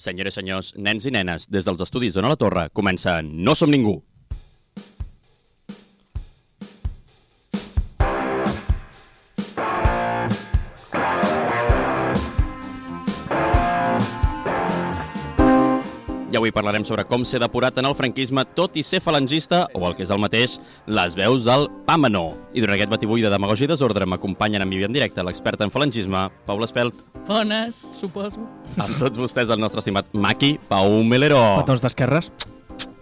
Senyores i senyors, nens i nenes, des dels estudis d'Ona la Torre comença No som ningú. Avui parlarem sobre com ser depurat en el franquisme tot i ser falangista, o el que és el mateix, les veus del Pàmano. I durant aquest batibull de demagògia i desordre m'acompanyen en vivi en directe l'experta en falangisme, Paula Espelt, Bones, suposo. amb tots vostès el nostre estimat Maki Pau Melero. Petons d'esquerres.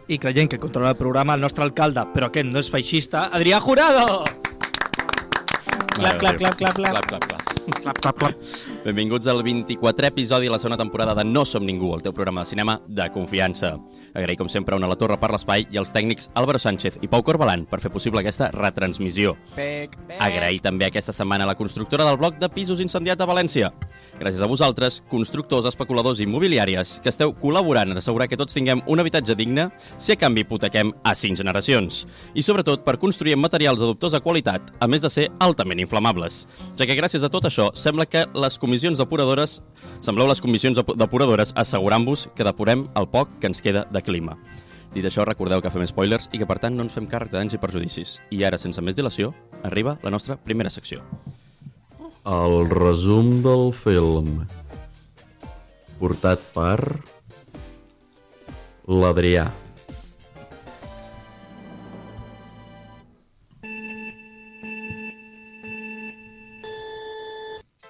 I creient que controla el programa el nostre alcalde, però aquest no és feixista, Adrià Jurado! Clap, clap, clap, clap, clap. clap, clap, clap. Clap, clap, clap. Benvinguts al 24è episodi de la segona temporada de No som ningú, el teu programa de cinema de confiança. Agrair, com sempre, a una la torre per l'espai i als tècnics Álvaro Sánchez i Pau Corbalan per fer possible aquesta retransmissió. Pec, pec. Agrair també aquesta setmana a la constructora del bloc de pisos incendiat a València. Gràcies a vosaltres, constructors, especuladors i immobiliàries, que esteu col·laborant en assegurar que tots tinguem un habitatge digne si a canvi hipotequem a 5 generacions. I sobretot per construir amb materials de dubtosa qualitat, a més de ser altament inflamables. Ja que gràcies a tot això, sembla que les comissions depuradores sembleu les comissions depu- depuradores assegurant-vos que depurem el poc que ens queda de clima. Dit això, recordeu que fem spoilers i que, per tant, no ens fem càrrec de danys i perjudicis. I ara, sense més dilació, arriba la nostra primera secció. El resum del film portat per l'Adrià.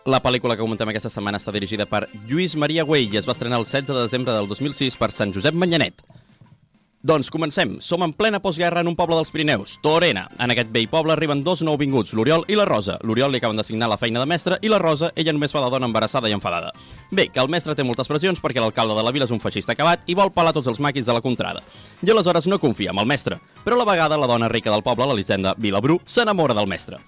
La pel·lícula que comentem aquesta setmana està dirigida per Lluís Maria Güell i es va estrenar el 16 de desembre del 2006 per Sant Josep Manyanet. Doncs comencem. Som en plena postguerra en un poble dels Pirineus, Torena. En aquest vell poble arriben dos nouvinguts, l'Oriol i la Rosa. L'Oriol li acaben d'assignar la feina de mestre i la Rosa, ella només fa la dona embarassada i enfadada. Bé, que el mestre té moltes pressions perquè l'alcalde de la vila és un feixista acabat i vol pelar tots els maquis de la contrada. I aleshores no confia en el mestre. Però a la vegada la dona rica del poble, l'Elisenda Vilabrú, s'enamora del mestre.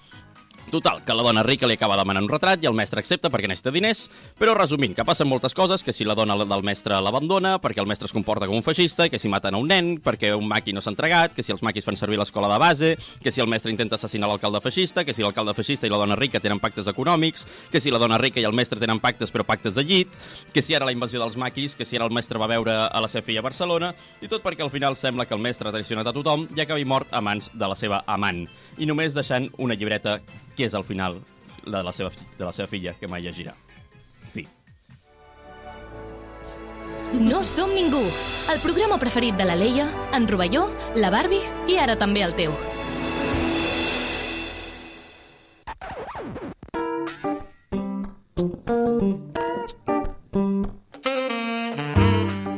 Total, que la dona rica li acaba demanant un retrat i el mestre accepta perquè necessita diners, però resumint, que passen moltes coses, que si la dona del mestre l'abandona, perquè el mestre es comporta com un feixista, que si maten a un nen, perquè un maqui no s'ha entregat, que si els maquis fan servir l'escola de base, que si el mestre intenta assassinar l'alcalde feixista, que si l'alcalde feixista i la dona rica tenen pactes econòmics, que si la dona rica i el mestre tenen pactes però pactes de llit, que si ara la invasió dels maquis, que si ara el mestre va veure a la seva filla a Barcelona, i tot perquè al final sembla que el mestre ha traicionat a tothom i acabi mort a mans de la seva amant, i només deixant una llibreta que és al final la de la seva, de la seva filla, que mai llegirà. Fi. No som ningú, el programa preferit de la Leia, en Rovelló, la Barbie i ara també el teu.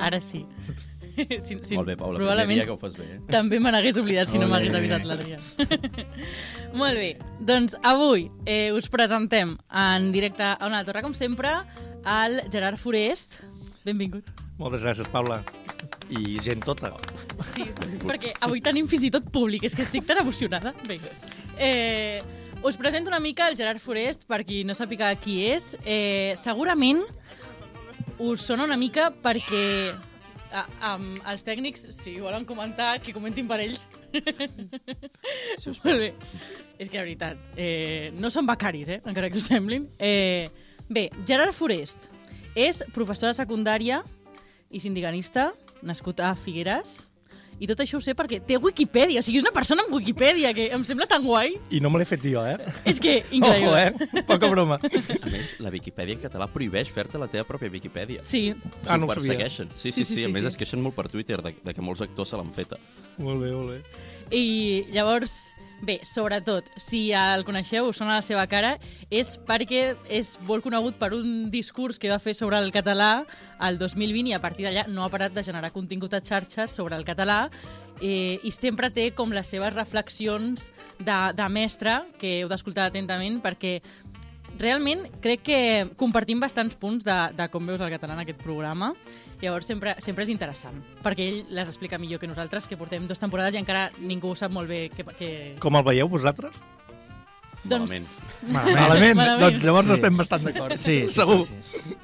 Ara sí. sí, sí Molt bé, Paula, probablement que ho fas bé. Eh? també me n'hagués oblidat si no m'hagués avisat l'Adrià. Molt bé, doncs avui eh, us presentem en directe a una torre, com sempre, al Gerard Forest. Benvingut. Moltes gràcies, Paula. I gent tota. Sí, perquè avui tenim fins i tot públic, és que estic tan emocionada. Bé, eh, us presento una mica el Gerard Forest, per qui no sàpiga qui és. Eh, segurament us sona una mica perquè a, els tècnics, si volen comentar, que comentin per ells. Us Molt bé. És que, de veritat, eh, no són becaris, eh, encara que us semblin. Eh, bé, Gerard Forest és professor de secundària i sindicanista, nascut a Figueres, i tot això ho sé perquè té Wikipedia, o sigui, és una persona amb Wikipedia, que em sembla tan guai. I no me l'he fet jo, eh? És que, increïble. Ojo, eh? Poca broma. A més, la Viquipèdia en català prohibeix fer-te la teva pròpia Viquipèdia. Sí, Ah, no ho sabia. persegueixen. Sí, sí, sí, sí, a més es queixen molt per Twitter de, de que molts actors se l'han feta. Molt bé, molt bé. I llavors, bé, sobretot, si el coneixeu, us sona la seva cara, és perquè és molt conegut per un discurs que va fer sobre el català el 2020 i a partir d'allà no ha parat de generar contingut a xarxes sobre el català eh, i sempre té com les seves reflexions de, de mestre, que heu d'escoltar atentament, perquè realment crec que compartim bastants punts de, de com veus el català en aquest programa. Llavors sempre, sempre és interessant, perquè ell les explica millor que nosaltres, que portem dues temporades i encara ningú sap molt bé que... que... Com el veieu vosaltres? Doncs, Malament. Malament. Malament. Doncs llavors Sí. estem bastant d'acord. Sí, sí, Segur. sí, sí.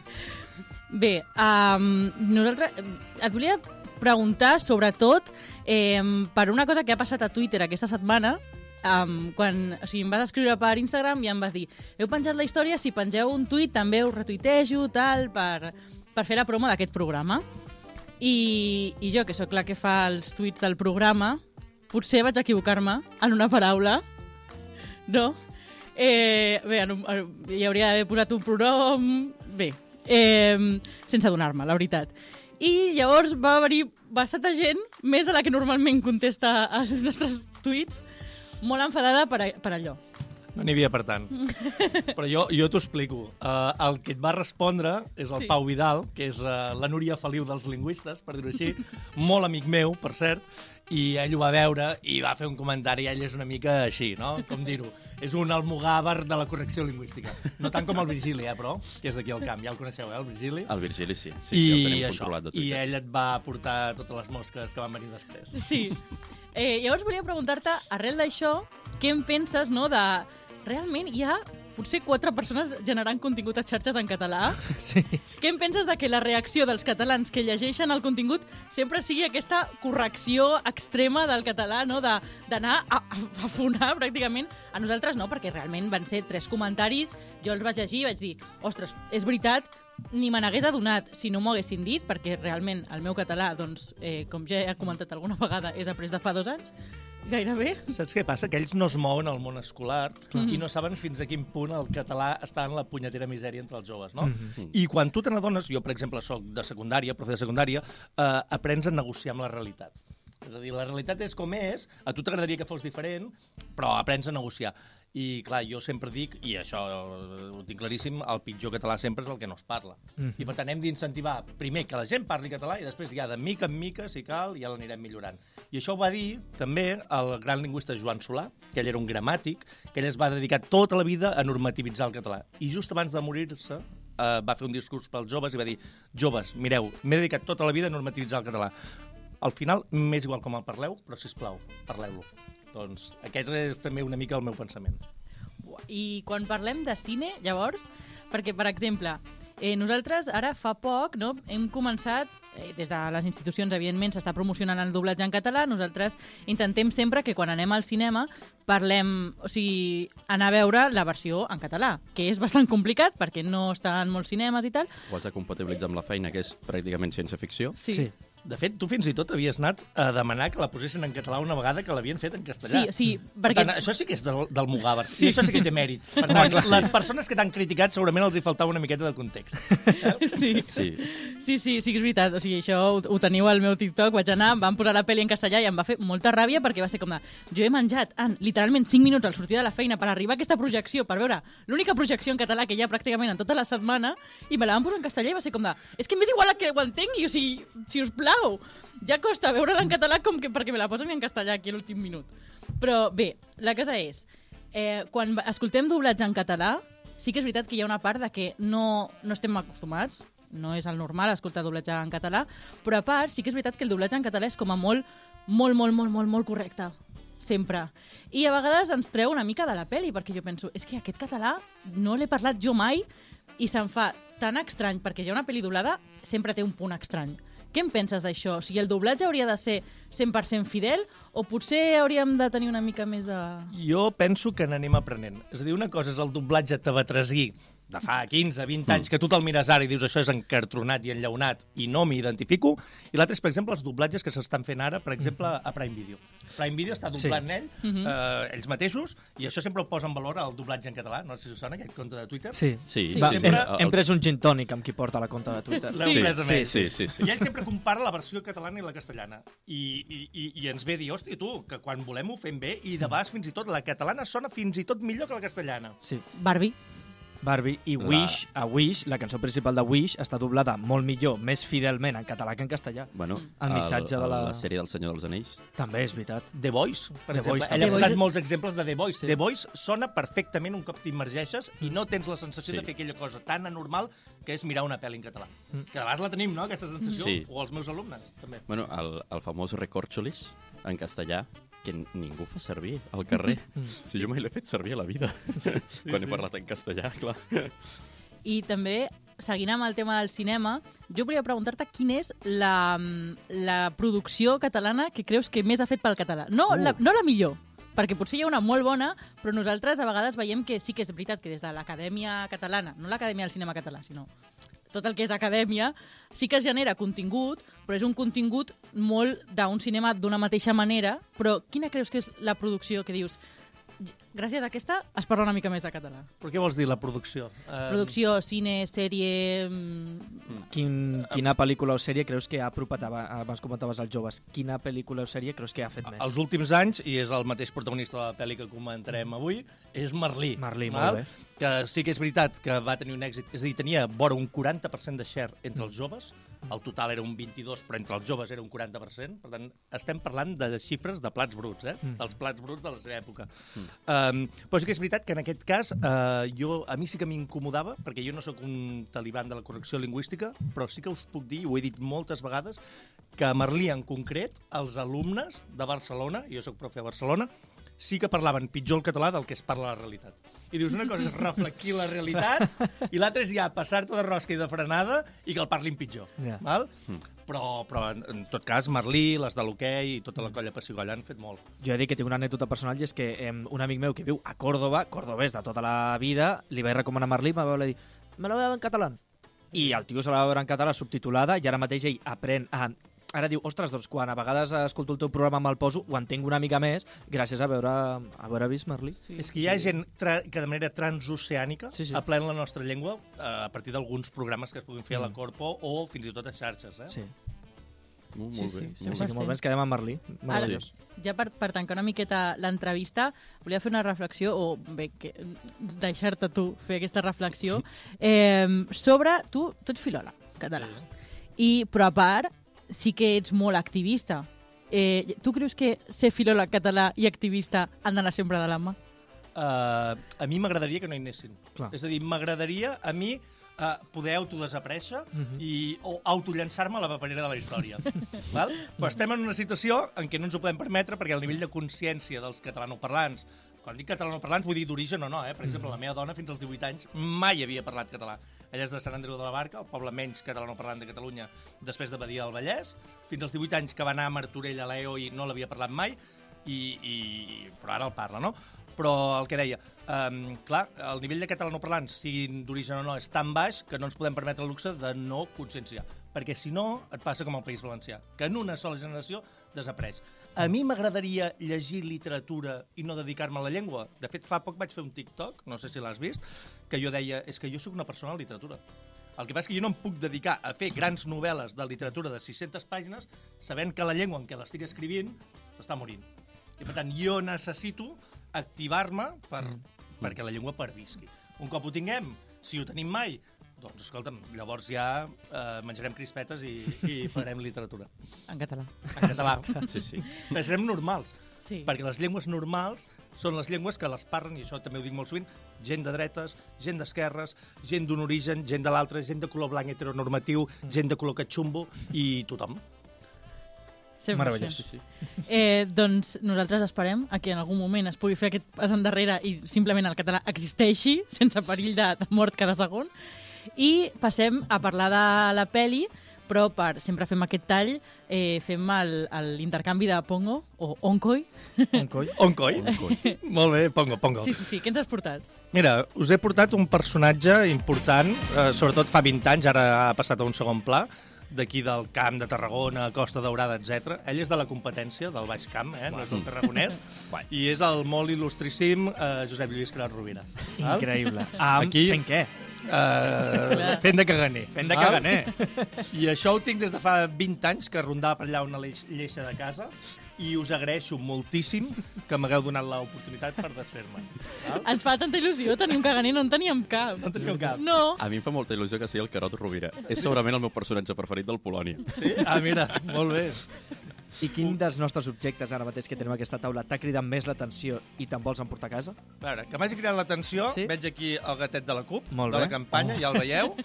Bé, um, nosaltres, et volia preguntar, sobretot, eh, per una cosa que ha passat a Twitter aquesta setmana, um, quan o sigui, em vas escriure per Instagram i em vas dir heu penjat la història, si pengeu un tuit també us retuitejo, tal, per, per fer la promo d'aquest programa. I, I jo, que sóc la que fa els tuits del programa, potser vaig equivocar-me en una paraula, no? Eh, bé, en un, hi hauria d'haver posat un pronom... Bé, eh, sense adonar-me, la veritat. I llavors va venir bastanta gent, més de la que normalment contesta als nostres tuits, molt enfadada per, a, per allò. No n'hi havia per tant. Però jo, jo t'ho explico. Uh, el que et va respondre és el Sí. Pau Vidal, que és uh, la Núria Feliu dels lingüistes, per dir-ho així, molt amic meu, per cert, i ell ho va veure i va fer un comentari, ell és una mica així, no? Com dir-ho? És un almogàver de la correcció lingüística. No tant com el Virgili, eh, però, que és d'aquí al camp. Ja el coneixeu, eh, el Virgili? El Virgili sí. Sí, sí, el tenim això, controlat de I ell et va portar totes les mosques que van venir després. Sí. Eh, llavors volia preguntar-te, arrel d'això, què en penses, no?, de... Realment hi ha potser quatre persones generant contingut a xarxes en català. Sí. Què en penses de que la reacció dels catalans que llegeixen el contingut sempre sigui aquesta correcció extrema del català, no? De- d'anar a, a, a fonar pràcticament? A nosaltres no, perquè realment van ser tres comentaris, jo els vaig llegir i vaig dir, ostres, és veritat, ni me n'hagués adonat si no m'ho haguessin dit, perquè realment el meu català, doncs, eh, com ja he comentat alguna vegada, és après de fa dos anys, gairebé. Saps què passa? Que ells no es mouen al món escolar i no saben fins a quin punt el català està en la punyetera misèria entre els joves, no? I quan tu te n'adones, jo, per exemple, sóc de secundària, profe de secundària, eh, aprens a negociar amb la realitat. És a dir, la realitat és com és, a tu t'agradaria que fos diferent, però aprens a negociar. I, clar, jo sempre dic, i això ho tinc claríssim, el pitjor català sempre és el que no es parla. I, per tant, hem d'incentivar, primer, que la gent parli català i després ja de mica en mica, si cal, ja l'anirem millorant. I això ho va dir també el gran lingüista Joan Solà, que ell era un gramàtic, que ell es va dedicar tota la vida a normativitzar el català. I just abans de morir-se eh, va fer un discurs pels joves i va dir joves, mireu, m'he dedicat tota la vida a normativitzar el català. Al final, m'és igual com el parleu, però, si plau, parleu-lo. Doncs aquest és també una mica el meu pensament. I quan parlem de cine, llavors, perquè, per exemple, eh, nosaltres ara fa poc no, hem començat, eh, des de les institucions, evidentment, s'està promocionant el doblatge en català, nosaltres intentem sempre que quan anem al cinema parlem, o sigui, anar a veure la versió en català, que és bastant complicat perquè no està en molts cinemes i tal. Ho has de compatibilitzar amb la feina, que és pràcticament ciència-ficció. Sí. Sí. De fet, tu fins i tot havies anat a demanar que la posessin en català una vegada que l'havien fet en castellà. Sí, sí, Per perquè... tant, això sí que és del, del Mugàver. Sí. I això sí que té mèrit. Per tant, les persones que t'han criticat segurament els hi faltava una miqueta de context. Sí. Sí. Sí, sí, sí que és veritat. O sigui, això ho, ho teniu al meu TikTok. Vaig anar, em van posar la pel·li en castellà i em va fer molta ràbia perquè va ser com de... Jo he menjat en literalment 5 minuts al sortir de la feina per arribar a aquesta projecció, per veure l'única projecció en català que hi ha pràcticament en tota la setmana i me la van posar en castellà i va ser com de... És que m'és igual que ho entengui, o sigui, si us plau. Ja costa veure-la en català com que perquè me la posen en castellà aquí a l'últim minut. Però bé, la cosa és, eh, quan escoltem doblatge en català, sí que és veritat que hi ha una part de que no, no estem acostumats, no és el normal escoltar doblatge en català, però a part sí que és veritat que el doblatge en català és com a molt, molt, molt, molt, molt, molt correcte sempre. I a vegades ens treu una mica de la peli, perquè jo penso, és que aquest català no l'he parlat jo mai i se'm fa tan estrany, perquè ja una pel·li doblada sempre té un punt estrany. Què en penses d'això? O sigui, el doblatge hauria de ser 100% fidel o potser hauríem de tenir una mica més de... Jo penso que n'anem aprenent. És a dir, una cosa és el doblatge tabatresí de fa 15, 20 anys, que tu te'l mires ara i dius això és encartronat i enllaunat i no m'hi identifico, i l'altre és, per exemple, els doblatges que s'estan fent ara, per exemple, a Prime Video. Prime Video està doblant ell, eh, ells mateixos, i això sempre ho posa en valor el doblatge en català. No sé si us sona aquest compte de Twitter. Sí. Sí, Sí, Va, sempre- hem, hem pres un gin tònic amb qui porta la compte de Twitter. L'heu Sí, ell. Sí, sí, sí. I ell sempre compara la versió catalana i la castellana. I, i, i, i ens ve a dir, hòstia, tu, que quan volem ho fem bé, i de vegades fins i tot la catalana sona fins i tot millor que la castellana. Sí. Barbie. Barbie i La- Wish, a Wish, la cançó principal de Wish, està doblada molt millor, més fidelment en català que en castellà. Bueno, El missatge de la- la sèrie del Senyor dels Anells. També és veritat. The Voice, per The exemple. Voice, Ella ha posat Voice- molts exemples de The Voice. Sí. The Voice sona perfectament un cop t'immergeixes i no tens la sensació Sí. de fer aquella cosa tan anormal que és mirar una pel·li en català. Que de vegades la tenim, no?, aquesta sensació. Sí. O els meus alumnes, també. Bueno, el, el famós recorcholis, en castellà, que ningú fa servir al carrer. Si jo mai l'he fet servir a la vida. Quan he parlat en castellà, clar. I també, seguint amb el tema del cinema, jo volia preguntar-te quina és la, la producció catalana que creus que més ha fet pel català. No, Uh. la, no la millor, perquè potser hi ha una molt bona, però nosaltres a vegades veiem que sí que és veritat que des de l'Acadèmia Catalana, no l'Acadèmia del Cinema Català, sinó tot el que és acadèmia, sí que genera contingut, però és un contingut molt d'un cinema d'una mateixa manera, però quina creus que és la producció que dius gràcies a aquesta es parla una mica més de català? Però què vols dir, la producció? Eh, Producció, cine, sèrie... mm, Quin, quina pel·lícula o sèrie creus que ha apropat, aba- abans comentaves als joves, quina pel·lícula o sèrie creus que ha fet més? Els últims anys, i és el mateix protagonista de la pel·li que comentarem avui, és Merlí. Merlí, molt val? bé. Que sí que és veritat que va tenir un èxit, és a dir, tenia vora un 40% de share entre els joves, el total era un 22, però entre els joves era un 40%, per tant, estem parlant de xifres de plats bruts, eh? Mm. dels plats bruts de la seva època. Um, però sí que és veritat que en aquest cas uh, jo, a mi sí que m'incomodava, perquè jo no sóc un taliban de la correcció lingüística, però sí que us puc dir, i ho he dit moltes vegades, que a Merlí en concret, els alumnes de Barcelona, jo sóc profe a Barcelona, sí que parlaven pitjor el català del que es parla a la realitat. I dius, una cosa és reflectir la realitat i l'altra és ja passar-te de rosca i de frenada i que el parlin pitjor. Ja. Val? Però, però, en, en tot cas, Merlí, les de l'hoquei i tota la colla Pessigollar han fet molt. Jo he dir que tinc una anècdota personal i és que eh, un amic meu que viu a Còrdoba, cordobès de tota la vida, li vaig recomanar Merlí i me va dir me la veure en català. I el tio se la va veure en català subtitulada i ara mateix ell aprèn a... Ara diu, ostres, doncs quan a vegades escolto el teu programa me'l poso, ho entenc una mica més gràcies a veure, a veure vist Merlí. Sí, és que hi ha gent tra que de manera transoceànica Sí, sí. aprèn la nostra llengua eh, a partir d'alguns programes que es puguin fer a la Mm. Corpo o fins i tot a xarxes. Eh? Sí, Molt, Sí, molt sí, bé. sí, molt sí, bé. que molt bé, ens quedem amb Merlí. Meravellós. Ja per, per tancar una miqueta l'entrevista, volia fer una reflexió, o bé, que, deixar-te tu fer aquesta reflexió, eh, sobre... Tu, tu ets filòleg català, i, però a part sí que ets molt activista. Eh, tu creus que ser filòleg català i activista han d'anar sempre de la mà? Uh, a mi m'agradaria que no hi anessin. Clar. És a dir, m'agradaria a mi uh, poder autodesaparèixer Mhm. i, o autollançar-me a la paperera de la història. val? Però estem en una situació en què no ens ho podem permetre perquè el nivell de consciència dels catalanoparlants quan dic catalanoparlants vull dir d'origen o no, eh? Per exemple, la meva dona fins als 18 anys mai havia parlat català. Ella és de Sant Andreu de la Barca, el poble menys catalanoparlant de Catalunya després de Badia del Vallès. Fins als 18 anys que va anar a Martorell a l'EO i no l'havia parlat mai, i, i, però ara el parla, no? Però el que deia, um, clar, el nivell de catalanoparlants, siguin d'origen o no, és tan baix que no ens podem permetre el luxe de no conscienciar. Perquè si no, et passa com al País Valencià, que en una sola generació desapareix. A mi m'agradaria llegir literatura i no dedicar-me a la llengua. De fet, fa poc vaig fer un TikTok, no sé si l'has vist, que jo deia, és que jo sóc una persona de literatura. El que passa és que jo no em puc dedicar a fer grans novel·les de literatura de 600 pàgines sabent que la llengua en què l'estic escrivint s'està morint. I per tant, jo necessito activar-me per, perquè la llengua pervisqui. Un cop ho tinguem, si ho tenim mai, doncs escolta'm, llavors ja eh, menjarem crispetes i, i farem literatura. En català. En català. Sí, sí. Però serem normals, Sí. perquè les llengües normals són les llengües que les parlen, i això també ho dic molt sovint, gent de dretes, gent d'esquerres, gent d'un origen, gent de l'altre, gent de color blanc heteronormatiu, gent de color catxumbo i tothom. 100%. Meravellós. sí, sí. Eh, doncs nosaltres esperem a que en algun moment es pugui fer aquest pas endarrere i simplement el català existeixi, sense perill de, de mort cada segon. I passem a parlar de la peli, però per, sempre fem aquest tall, eh, fem l'intercanvi de Pongo, o Onkoi. Coll. Onkoi? Molt bé, pongo, pongo. Sí, sí, sí. Què ens has portat? Mira, us he portat un personatge important, eh, sobretot fa 20 anys, ara ha passat a un segon pla, d'aquí del camp de Tarragona, Costa Daurada, etc. Ell és de la competència, del Baix Camp, eh? no és del Tarragonès, i és el molt il·lustríssim eh, Josep Lluís Carat Rovira. val? Increïble. Amb, Aquí- Fent què? Eh, fent de caganer. Fent de caganer. I això ho tinc des de fa 20 anys, que rondava per allà una lleixa de casa, i us agraeixo moltíssim que m'hagueu donat l'oportunitat per desfer-me. val? Ens fa tanta il·lusió tenir un caganer, no en teníem cap. No en teníeu cap? No. A mi em fa molta il·lusió que sigui el Carot Rovira. És segurament el meu personatge preferit del Polònia. Sí? Ah, mira, molt bé. I quin dels nostres objectes ara mateix que tenim a aquesta taula t'ha cridat més l'atenció i te'n vols emportar a casa? A veure, que m'hagi cridat l'atenció, Sí? sí? veig aquí el gatet de la CUP, Molt de bé. la campanya, oh. ja el veieu,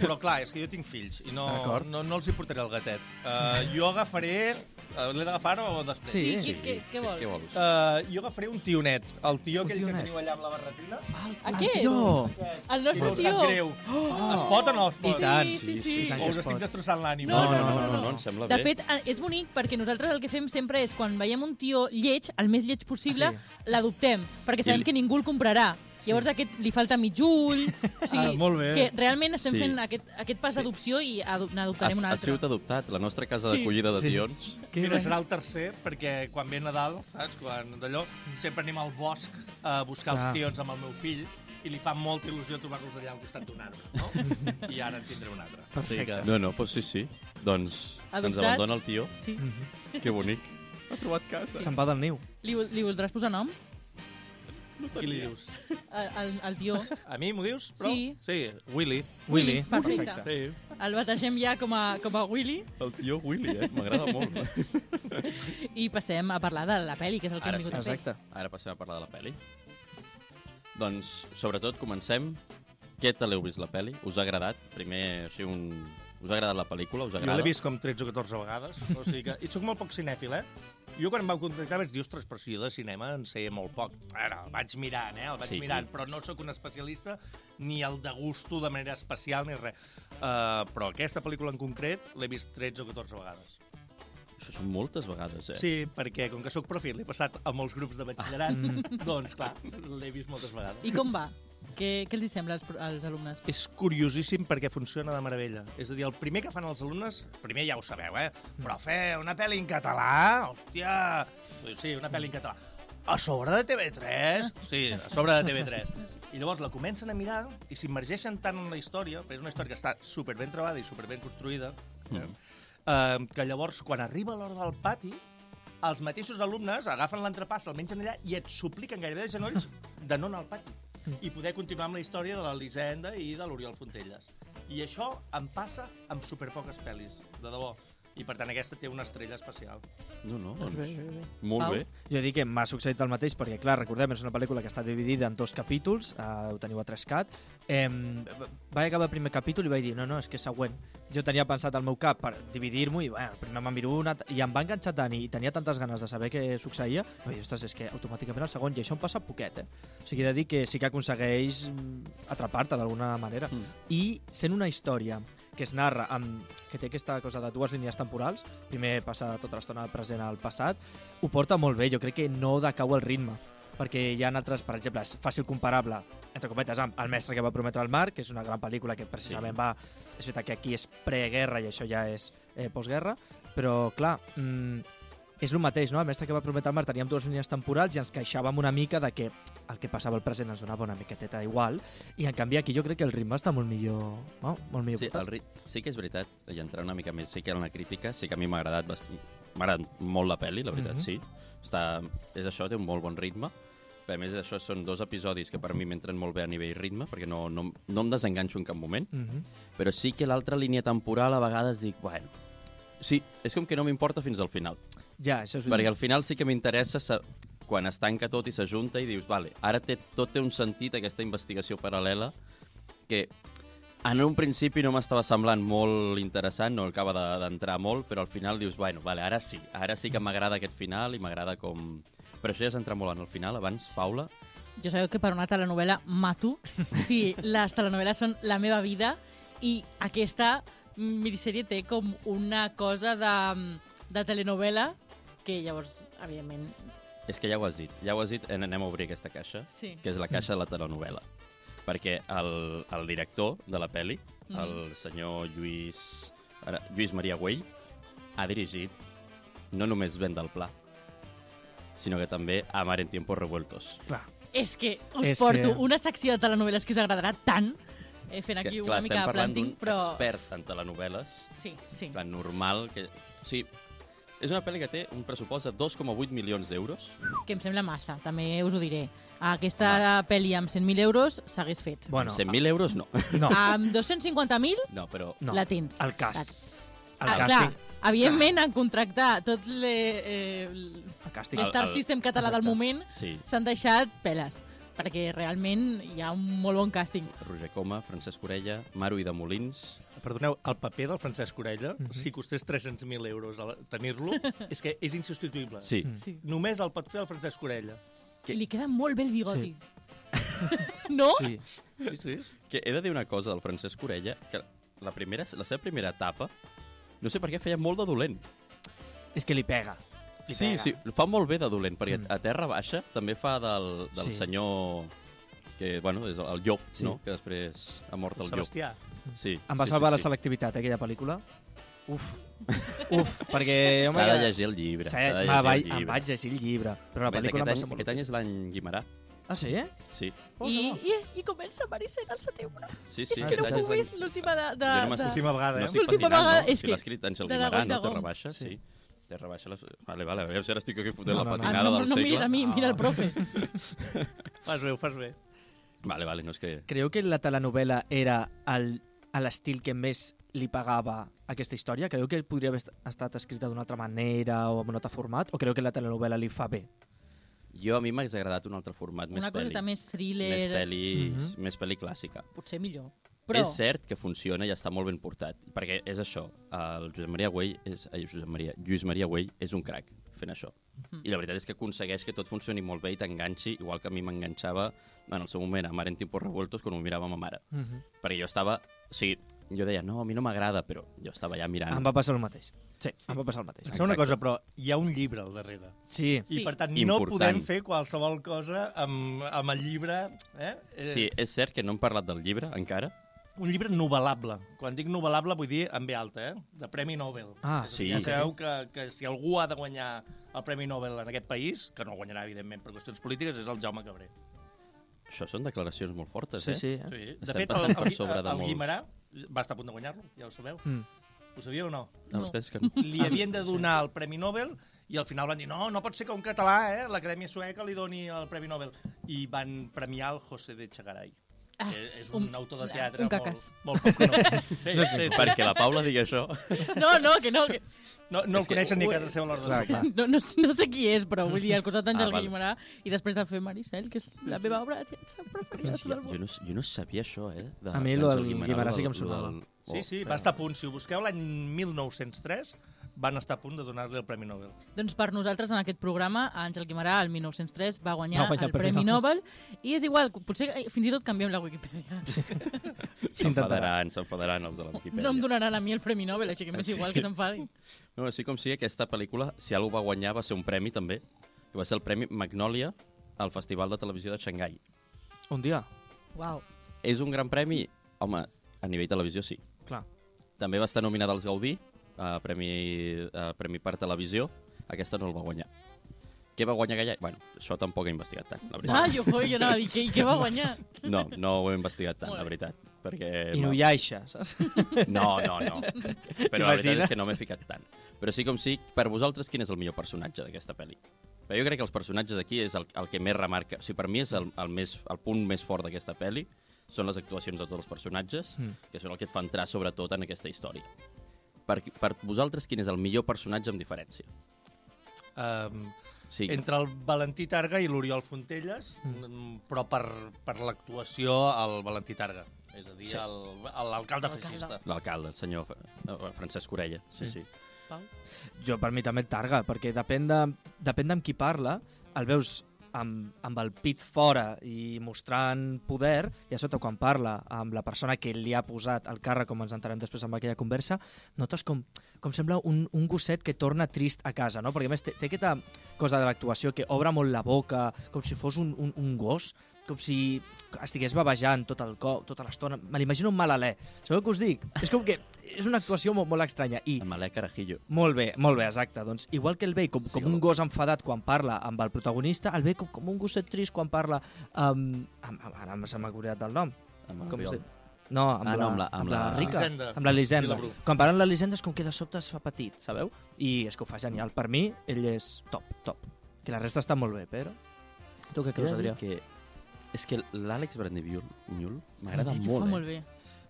però clar, és que jo tinc fills i no, no, no els hi portaré el gatet. Uh, jo agafaré... Uh, L'he d'agafar o després? Sí. Què, què, què vols? Què vols? Uh, jo agafaré un tionet, el tio aquell tionet. que teniu allà amb la barretina. Aquest? tio! Aquest. El nostre tio. greu. Oh. Es pot o no es pot? I tant. Sí, sí, sí. tant O us es estic destrossant l'ànima? No, no, no, no, no, no, no, em sembla De bé. fet, eh, és bonic perquè nosaltres el que fem sempre és quan veiem un tio lleig, el més lleig possible, Sí. l'adoptem, perquè sabem I- que ningú el comprarà. Llavors aquest li falta mig ull. O sigui, Ah, molt bé. Que realment estem Sí. fent aquest, aquest pas d'adopció i Ha, n'adoptarem un ha altre. sigut adoptat, la nostra casa Sí. d'acollida de Sí. tions. Que Mira, serà el tercer, perquè quan ve Nadal, saps, quan d'allò, sempre anem al bosc a buscar Clar. els tions amb el meu fill i li fa molta il·lusió trobar-los allà al costat d'un arbre, no? I ara en tindré un altre. Perfecte. No, no, doncs sí, sí. Doncs ens Adoptat. abandona el tio. Sí. Mhm. Que bonic. Ha trobat casa. Se'n va del niu. Li, vol- li voldràs posar nom? Qui li dius? Al, al, al tio. A mi m'ho dius? Però? Sí. Sí, Willy. Willy. Perfecte. Sí. El bategem ja com a, com a Willy El tio Willy, eh? M'agrada molt. i passem a parlar de la pel·li, que és el que Ara hem vingut a fer. Exacte. Ara passem a parlar de la pel·li. Doncs, sobretot, comencem. Què tal heu vist la pel·li? Us ha agradat? Primer, així, un... Us ha agradat la pel·lícula? Us Jo agrada? l'he vist com 13 o 14 vegades, o sigui que... I soc molt poc cinèfil, eh? Jo quan em vau contractar vaig dir, ostres, però si jo de cinema en sé molt poc. Ara, el vaig mirant, eh? El vaig Sí. mirant, però no sóc un especialista ni el degusto de manera especial ni res. Uh, però aquesta pel·lícula en concret l'he vist 13 o 14 vegades. Això són moltes vegades, eh? Sí, perquè com que sóc profi, l'he passat a molts grups de batxillerat, doncs clar, l'he vist moltes vegades. I com va? Què, què els sembla als, als alumnes? És curiosíssim perquè funciona de meravella. És a dir, el primer que fan els alumnes, primer ja ho sabeu, eh? Però fer una pel·li en català, hòstia... Sí, una pel·li en català. A sobre de TV3? Sí, a sobre de TV3. I llavors la comencen a mirar i s'immergeixen tant en la història, perquè és una història que està super ben trebada i super ben construïda, eh? Eh, que llavors, quan arriba l'hora del pati, els mateixos alumnes agafen l'entrepà, se'l mengen allà i et supliquen gairebé de genolls de no anar al pati i poder continuar amb la història de l'Elisenda i de l'Oriol Fontelles. I això em passa amb superpoques pel·lis, de debò. I per tant aquesta té una estrella especial. No, no, doncs... bé, bé, bé. Molt Pau? bé. Jo dic que m'ha succeït el mateix, perquè, clar, recordem, és una pel·lícula que està dividida en dos capítols, eh, ho teniu a 3CAT. Eh, vaig acabar el primer capítol i vaig dir, no, no, és que és següent. Jo tenia pensat al meu cap per dividir-m'ho i, bueno, primer me'n miro una, i em va enganxar tant i tenia tantes ganes de saber què succeïa, i vaig dir, ostres, és que automàticament el segon, i això em passa poquet, eh? O sigui, he de dir que sí que aconsegueix mm, atrapar-te d'alguna manera. Mm. I sent una història que es narra, amb, que té aquesta cosa de dues línies temporals, primer passa tota l'estona present al passat, ho porta molt bé, jo crec que no decau el ritme, perquè hi ha altres, per exemple, és fàcil comparable, entre cometes, amb El mestre que va prometre el mar, que és una gran pel·lícula que precisament Sí. va... És veritat que aquí és preguerra i això ja és eh, postguerra, però, clar, mm, és el mateix, no? El mestre que va prometre el mar teníem dues línies temporals i ens queixàvem una mica de que el que passava al present ens donava una miqueteta igual, i en canvi aquí jo crec que el ritme està molt millor, no? molt millor Sí, portat. el rit... sí que és veritat, i entrar una mica més, sí que era una crítica, sí que a mi m'ha agradat bast... m'ha agradat molt la pel·li, la veritat, Mhm. sí. Està... És això, té un molt bon ritme. A més, això són dos episodis que per mi m'entren molt bé a nivell ritme, perquè no, no, no em desenganxo en cap moment, Mm -hmm. però sí que l'altra línia temporal a vegades dic, bueno, sí, és com que no m'importa fins al final. Ja, això és Perquè al final sí que m'interessa sa- quan es tanca tot i s'ajunta i dius, vale, ara té, tot té un sentit, aquesta investigació paral·lela, que en un principi no m'estava semblant molt interessant, no acaba de- d'entrar molt, però al final dius, bueno, vale, ara sí, ara sí que m'agrada aquest final i m'agrada com... Però això ja és entrar molt en el final, abans, Paula, Jo sabeu que per una telenovela mato. Sí, les telenovel·les són la meva vida i aquesta minisèrie té com una cosa de, de telenovela que llavors, evidentment, és que ja ho has dit, ja ho has dit, en- anem a obrir aquesta caixa, sí. que és la caixa de la telenovela. Perquè el, el director de la pel·li, Mm. el senyor Lluís, ara, Lluís Maria Güell, ha dirigit no només Vent del Pla, sinó que també Amar en tiempos revueltos. Clar. És que us És porto que- una secció de telenovel·les que us agradarà tant, eh, fent És que, aquí clar, una estem mica de parlant planting, d'un però... expert en telenovel·les, Sí, sí. plan normal, que... O sigui, és una pel·li que té un pressupost de 2,8 milions d'euros. Que em sembla massa, també us ho diré. Aquesta pel·li amb 100.000 euros s'hagués fet. Bueno, 100.000 euros no. no, Amb 250.000 No, però... no. la tens. El cast. El Ah, clar, càsting. evidentment, en contractar tot le, eh, El càsting. El- l'Star el- System català del moment Sí, s'han deixat peles, perquè realment hi ha un molt bon càsting. Roger Coma, Francesc Orella, Maru i de Molins, Perdoneu, el paper del Francesc Orella, Mhm. si costés 300.000 euros tenir-lo, és que és insubstituïble. Sí. Mm. Sí. Només el pot fer el Francesc Orella. Que- Li queda molt bé el bigoti. no? Sí. Sí, sí. Que he de dir una cosa del Francesc Orella, que la, primera, la seva primera etapa, no sé per què feia molt de dolent. És que li pega. Li Sí, pega. sí, fa molt bé de dolent, perquè Mm. a Terra Baixa també fa del, del Sí. senyor que, bueno, és el llop, Sí. no? Que després ha mort el llop. Sebastià. Sí, Em va sí, salvar sí, la sí. selectivitat, eh, aquella pel·lícula. Uf. Uf, perquè... S'ha de llegir el llibre. S'ha de llegir va, el vaig, llibre. em vaig llegir el llibre, però la pel·lícula em va aquest, ser any, molt... aquest any és l'any Guimarà. Ah, sí, eh? Sí, I, i, I comença Maricel al setembre. sí, sí. és que no puc és més l'última de... de, no de... L'última vegada, No eh? estic L'última pentinant, vegada no? és Si que- l'ha escrit Àngel Guimarà, no? Té Gom. rebaixa, sí. Té rebaixa. Les... Vale, vale, a veure si ara estic aquí fotent No, la no, no. patinada Ah, no, del no segle. miris a mi, mira el profe. Fas bé, ho fas bé. Vale, vale, no és que... Creieu que la telenovela era el, a l'estil que més li pagava aquesta història? Creieu que podria haver est- estat escrita d'una altra manera o amb un altre format? O creu que la telenovela li fa bé? Jo a mi m'hagués agradat un altre format, més Una pel·li. coseta més thriller, Més pel·li, Mhm. més pel·li clàssica. potser millor. Però... És cert que funciona i està molt ben portat, perquè és això, el Josep Maria Güell és, ai, Josep Maria, Lluís Maria Güell és un crac fent això. Mhm. I la veritat és que aconsegueix que tot funcioni molt bé i t'enganxi, igual que a mi m'enganxava en el seu moment a Mare en tiempos revueltos quan ho mirava ma mare. Mm -hmm. Perquè jo estava... O sigui, jo deia, no, a mi no m'agrada, però jo estava allà mirant. Em va passar el mateix. Sí, em va passar el mateix. Deixa una Exacte. cosa, però hi ha un llibre al darrere. Sí, I, Sí. per tant, no Important. podem fer qualsevol cosa amb, amb el llibre. Eh? Eh, Sí, és cert que no hem parlat del llibre encara. Un llibre novel·lable. Quan dic novel·lable vull dir amb B alta, eh? de Premi Nobel. Ah, sí. Ja sabeu que, que si algú ha de guanyar el Premi Nobel en aquest país, que no el guanyarà, evidentment, per qüestions polítiques, és el Jaume Cabré. Això són declaracions molt fortes, sí, eh? sí. eh? Sí. De Estem fet, el, el, de el molts. Guimarà va estar a punt de guanyar-lo, ja ho sabeu. Mm. Ho sabíeu o no? La veritat és que no. Li havien de donar el Premi Nobel i al final van dir no, no pot ser que un català, eh, l'Acadèmia Sueca li doni el Premi Nobel. I van premiar el José de Chagaray. Ah, que és un, un- autor de teatre un molt, molt poc conegut. Sí, sí, sí. Perquè la Paula digui això... No, no, que no, que... No, no És el que- coneixen ni a casa seva l'hora de sopar. No, no, no sé qui és, però vull dir, al costat d'Àngel Ah, val. Guimarà i després de fer Maricel, que és la meva obra de teatre preferida de tot Jo, el no, jo no sabia això, eh? De, A mi del Guimarà sí que em sonava. del- Sí, sí, va estar a punt. Si ho busqueu l'any 1903, van estar a punt de donar-li el Premi Nobel. Doncs per nosaltres, en aquest programa, Àngel Guimarà, el 1903, va guanyar, Va guanyar el Premi Nobel, i és igual, potser eh, fins i tot canviem la Wikipedia. S'enfadaran, s'enfadaran els de la Wikipedia. No em donaran a mi el Premi Nobel, així que m'és Sí. igual que s'enfadin. No, així com sigui, aquesta pel·lícula, si algú va guanyar, va ser un premi també, que va ser el Premi Magnolia al Festival de Televisió de Xangai. Un dia, Uau. És un gran premi? Home, a nivell televisió sí. clar. També va estar nominada als Gaudí, a Premi, a Premi per Televisió. Aquesta no el va guanyar. Què va guanyar aquella? Bueno, això tampoc he investigat tant, la Ah, veritat. jo, jo anava a dir, què, què va guanyar? No, no ho he investigat tant, la veritat. Perquè I no hi ha aixa, saps? No, no, no. Però la veritat és que no m'he ficat tant. Però sí com sí, per vosaltres, quin és el millor personatge d'aquesta pel·li? Però jo crec que els personatges aquí és el, el que més remarca. O sigui, per mi és el, el, més, el punt més fort d'aquesta pel·li, són les actuacions de tots els personatges, Mm. que són el que et fa entrar sobretot en aquesta història. Per, per vosaltres, quin és el millor personatge amb diferència? Um, Sí, entre el Valentí Targa i l'Oriol Fontelles, mm. però per, per l'actuació el Valentí Targa. És a dir, Sí. el- l'alcalde feixista. l'alcalde, el senyor Francesc Orella. Sí, sí. Pau? Jo, per mi també targa, perquè depèn de, depèn d'amb qui parla, el veus amb, amb el pit fora i mostrant poder, i a sota quan parla amb la persona que li ha posat el càrrec, com ens entenem després amb aquella conversa, notes com, com sembla un, un gosset que torna trist a casa, no? Perquè a més té, té aquesta cosa de l'actuació que obre molt la boca, com si fos un, un, un gos, com si estigués babejant tot el cop, tota l'estona. Me l'imagino un malalè. Sabeu què us dic? És com que és una actuació molt, molt estranya. I El Malek Carajillo. molt bé, molt bé, exacte. Doncs, igual que el vell com, com Sí, un gos enfadat quan parla amb el protagonista, el vell com, com un gosset trist quan parla amb... amb, amb ara se m'ha oblidat del nom. Amb el Com se... No, amb, Ah, la, no, amb la- amb la- Rica, Elisenda. amb l'Elisenda. Vilabru. Quan parlen l'Elisenda és com que de sobte es fa petit, sabeu? I és que ho fa genial. Per mi, ell és top, top. Que la resta està molt bé, però... Tu què creus, Adrià? que és que l'Àlex Brandeviol m'agrada És que molt, fa eh? molt bé.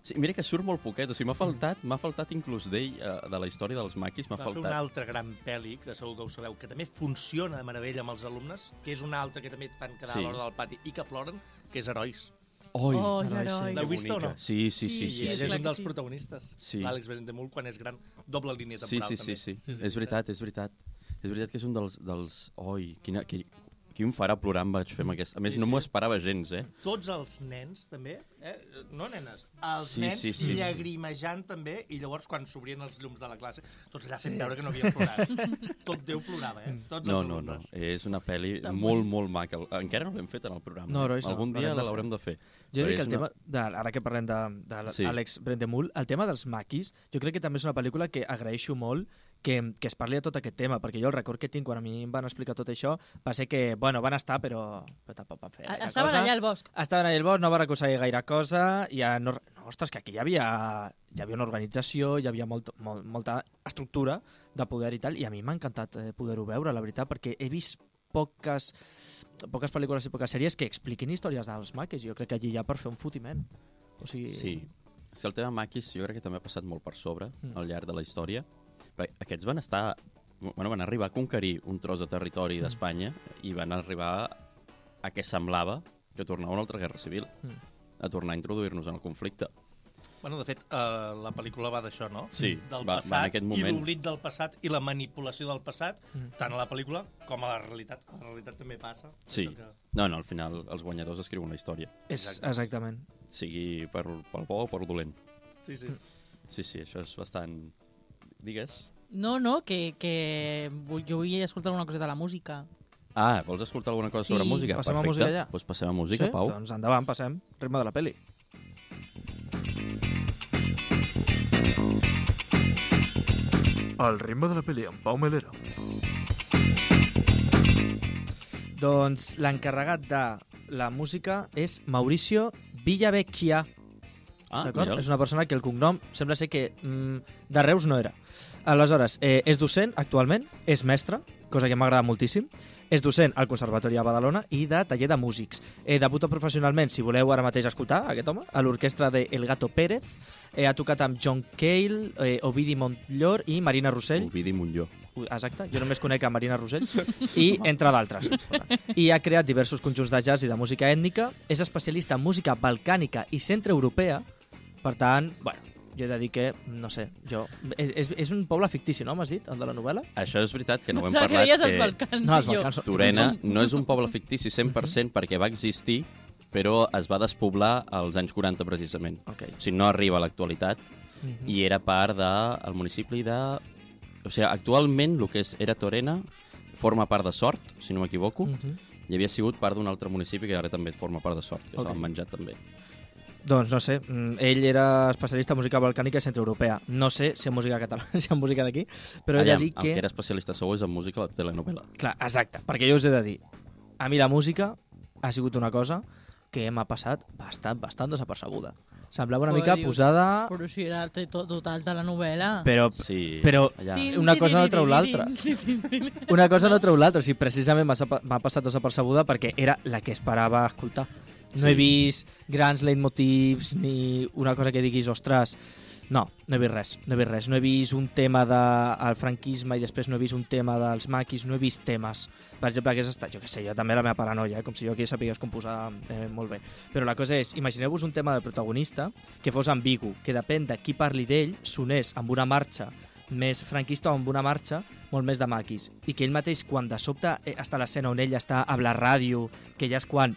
Sí, mira que surt molt poquet, o sigui, m'ha faltat, m'ha faltat inclús d'ell, eh, de la història dels maquis, m'ha Va fer una faltat. altra gran pel·li, que segur que ho sabeu, que també funciona de meravella amb els alumnes, que és una altra que també et fan quedar Sí. a l'hora del pati i que ploren, que és Herois. Oi, Oh, heroi, heroi. sí. L'heu vist o no? Sí, sí, sí, Sí, sí. Ell sí, és un que dels sí. protagonistes. Sí. L'Àlex Benedemult, quan és gran. Doble línia Sí, temporal, sí, sí, també. sí. És veritat, és veritat. És veritat que és un dels... dels... Oi, quina, qui, quin Qui em farà plorar em vaig fer amb aquest... A més, Sí, no sí. m'ho esperava gens, eh? Tots els nens, també, eh? no nenes, els Sí, nens sí, sí, sí. llagrimejant també, i llavors quan s'obrien els llums de la classe, tots allà sent veure que no havien plorat. Tot Déu plorava, eh? Tots No, els no, no. És una pel·li molt, bons. molt maca. Encara no l'hem fet en el programa. No, eh? Royce, no. Algun dia L'haurem de l'haurem de fer. Jo crec que el una- tema, de, ara que parlem d'Àlex Sí. sí. Brendemul, el tema dels maquis, jo crec que també és una pel·lícula que agraeixo molt que, que es parli de tot aquest tema, perquè jo el record que tinc quan a mi em van explicar tot això va ser que, bueno, van estar, però, però tampoc van fer gaire Estaven cosa. allà al bosc. Estaven allà al bosc, no van aconseguir gaire cosa, ja no, no, ostres, que aquí hi havia, hi havia una organització, hi havia molt, molt, molta estructura de poder i tal, i a mi m'ha encantat eh, poder-ho veure, la veritat, perquè he vist poques, poques pel·lícules i poques sèries que expliquin històries dels maquis, jo crec que allí hi ha per fer un fotiment. O sigui, Sí. Sí, el tema maquis jo crec que també ha passat molt per sobre Mm. al llarg de la història. Aquests van estar... Bueno, van arribar a conquerir un tros de territori Mm. d'Espanya i van arribar a què semblava que tornava una altra guerra civil. Mm. A tornar a introduir-nos en el conflicte. Bueno, de fet, eh, la pel·lícula va d'això, no? Sí, del va- va passat en aquest i moment. l'oblit del passat i la manipulació del passat, Mm. tant a la pel·lícula com a la realitat. A la realitat també passa. Sí. Que- No, no, al final els guanyadors escriuen la història. és, Exacte. exactament. Sigui per, pel bo o per dolent. Sí, sí. Sí, sí, això és bastant... Digues? No, no, que, que vull- jo vull escoltar alguna cosa de la música. Ah, vols escoltar alguna cosa Sí. sobre música? Passem a Perfecte. música ja? Doncs passem a música, sí? Pau. Doncs endavant, passem. Ritme de la peli. El ritme de la peli amb Pau Melero. Doncs l'encarregat de la música és Mauricio Villavecchia. Ah, D'acord? És una persona que el cognom sembla ser que mm, de Reus no era. Aleshores, eh, és docent actualment, és mestre, cosa que m'agrada moltíssim, és docent al Conservatori de Badalona i de taller de músics. Eh, debuta professionalment, si voleu ara mateix escoltar aquest home, a l'orquestra de El Gato Pérez. Eh, ha tocat amb John Cale, eh, Ovidi Montllor i Marina Rossell. Ovidi Montlló. Ui, Exacte, jo només conec a Marina Rossell i entre d'altres. I ha creat diversos conjunts de jazz i de música ètnica, és especialista en música balcànica i centreeuropea, per tant, bueno, jo he de dir que, no sé, jo... És, és, és un poble fictici, no, m'has dit, el de la novel·la? Això és veritat, que no ho hem que parlat. deies els Balcans. No, els. Balcans Torena no és un poble fictici 100% perquè va existir, però es va despoblar als anys 40 precisament. Ok. O sigui, no arriba a l'actualitat Mhm. i era part del municipi de... O sigui, actualment el que és era Torena forma part de Sort, si no m'equivoco, Mhm. i havia sigut part d'un altre municipi que ara també forma part de Sort, que Ok. se l'han menjat també. Doncs no sé, mm, ell era especialista en música balcànica i centreeuropea. No sé si en música catalana, si en música d'aquí, però he de Aviam, dir el que... que era especialista segur és en música la telenovela. Clar, exacte, perquè jo us he de dir, a mi la música ha sigut una cosa que m'ha passat bastant, bastant desapercebuda. Semblava una Però mica dius- posada, Però si era total de la novel·la. però, Sí, però allà. Una cosa no treu l'altra. una cosa no treu l'altra. O sigui, precisament m'ha passat desapercebuda perquè era la que esperava escoltar. No Sí. he vist grans leitmotivs ni una cosa que diguis, ostres, no, no he vist res, no he vist res. No he vist un tema del franquisme i després no he vist un tema dels maquis, no he vist temes. Per exemple, hagués estat, jo què sé, jo també la meva paranoia, eh? com si jo aquí sapigués composar eh, molt bé. Però la cosa és, imagineu-vos un tema del protagonista que fos ambigu, que depèn de qui parli d'ell, sonés amb una marxa més franquista o amb una marxa molt més de maquis. I que ell mateix, quan de sobte eh, està a l'escena on ell està a la ràdio, que ja és quan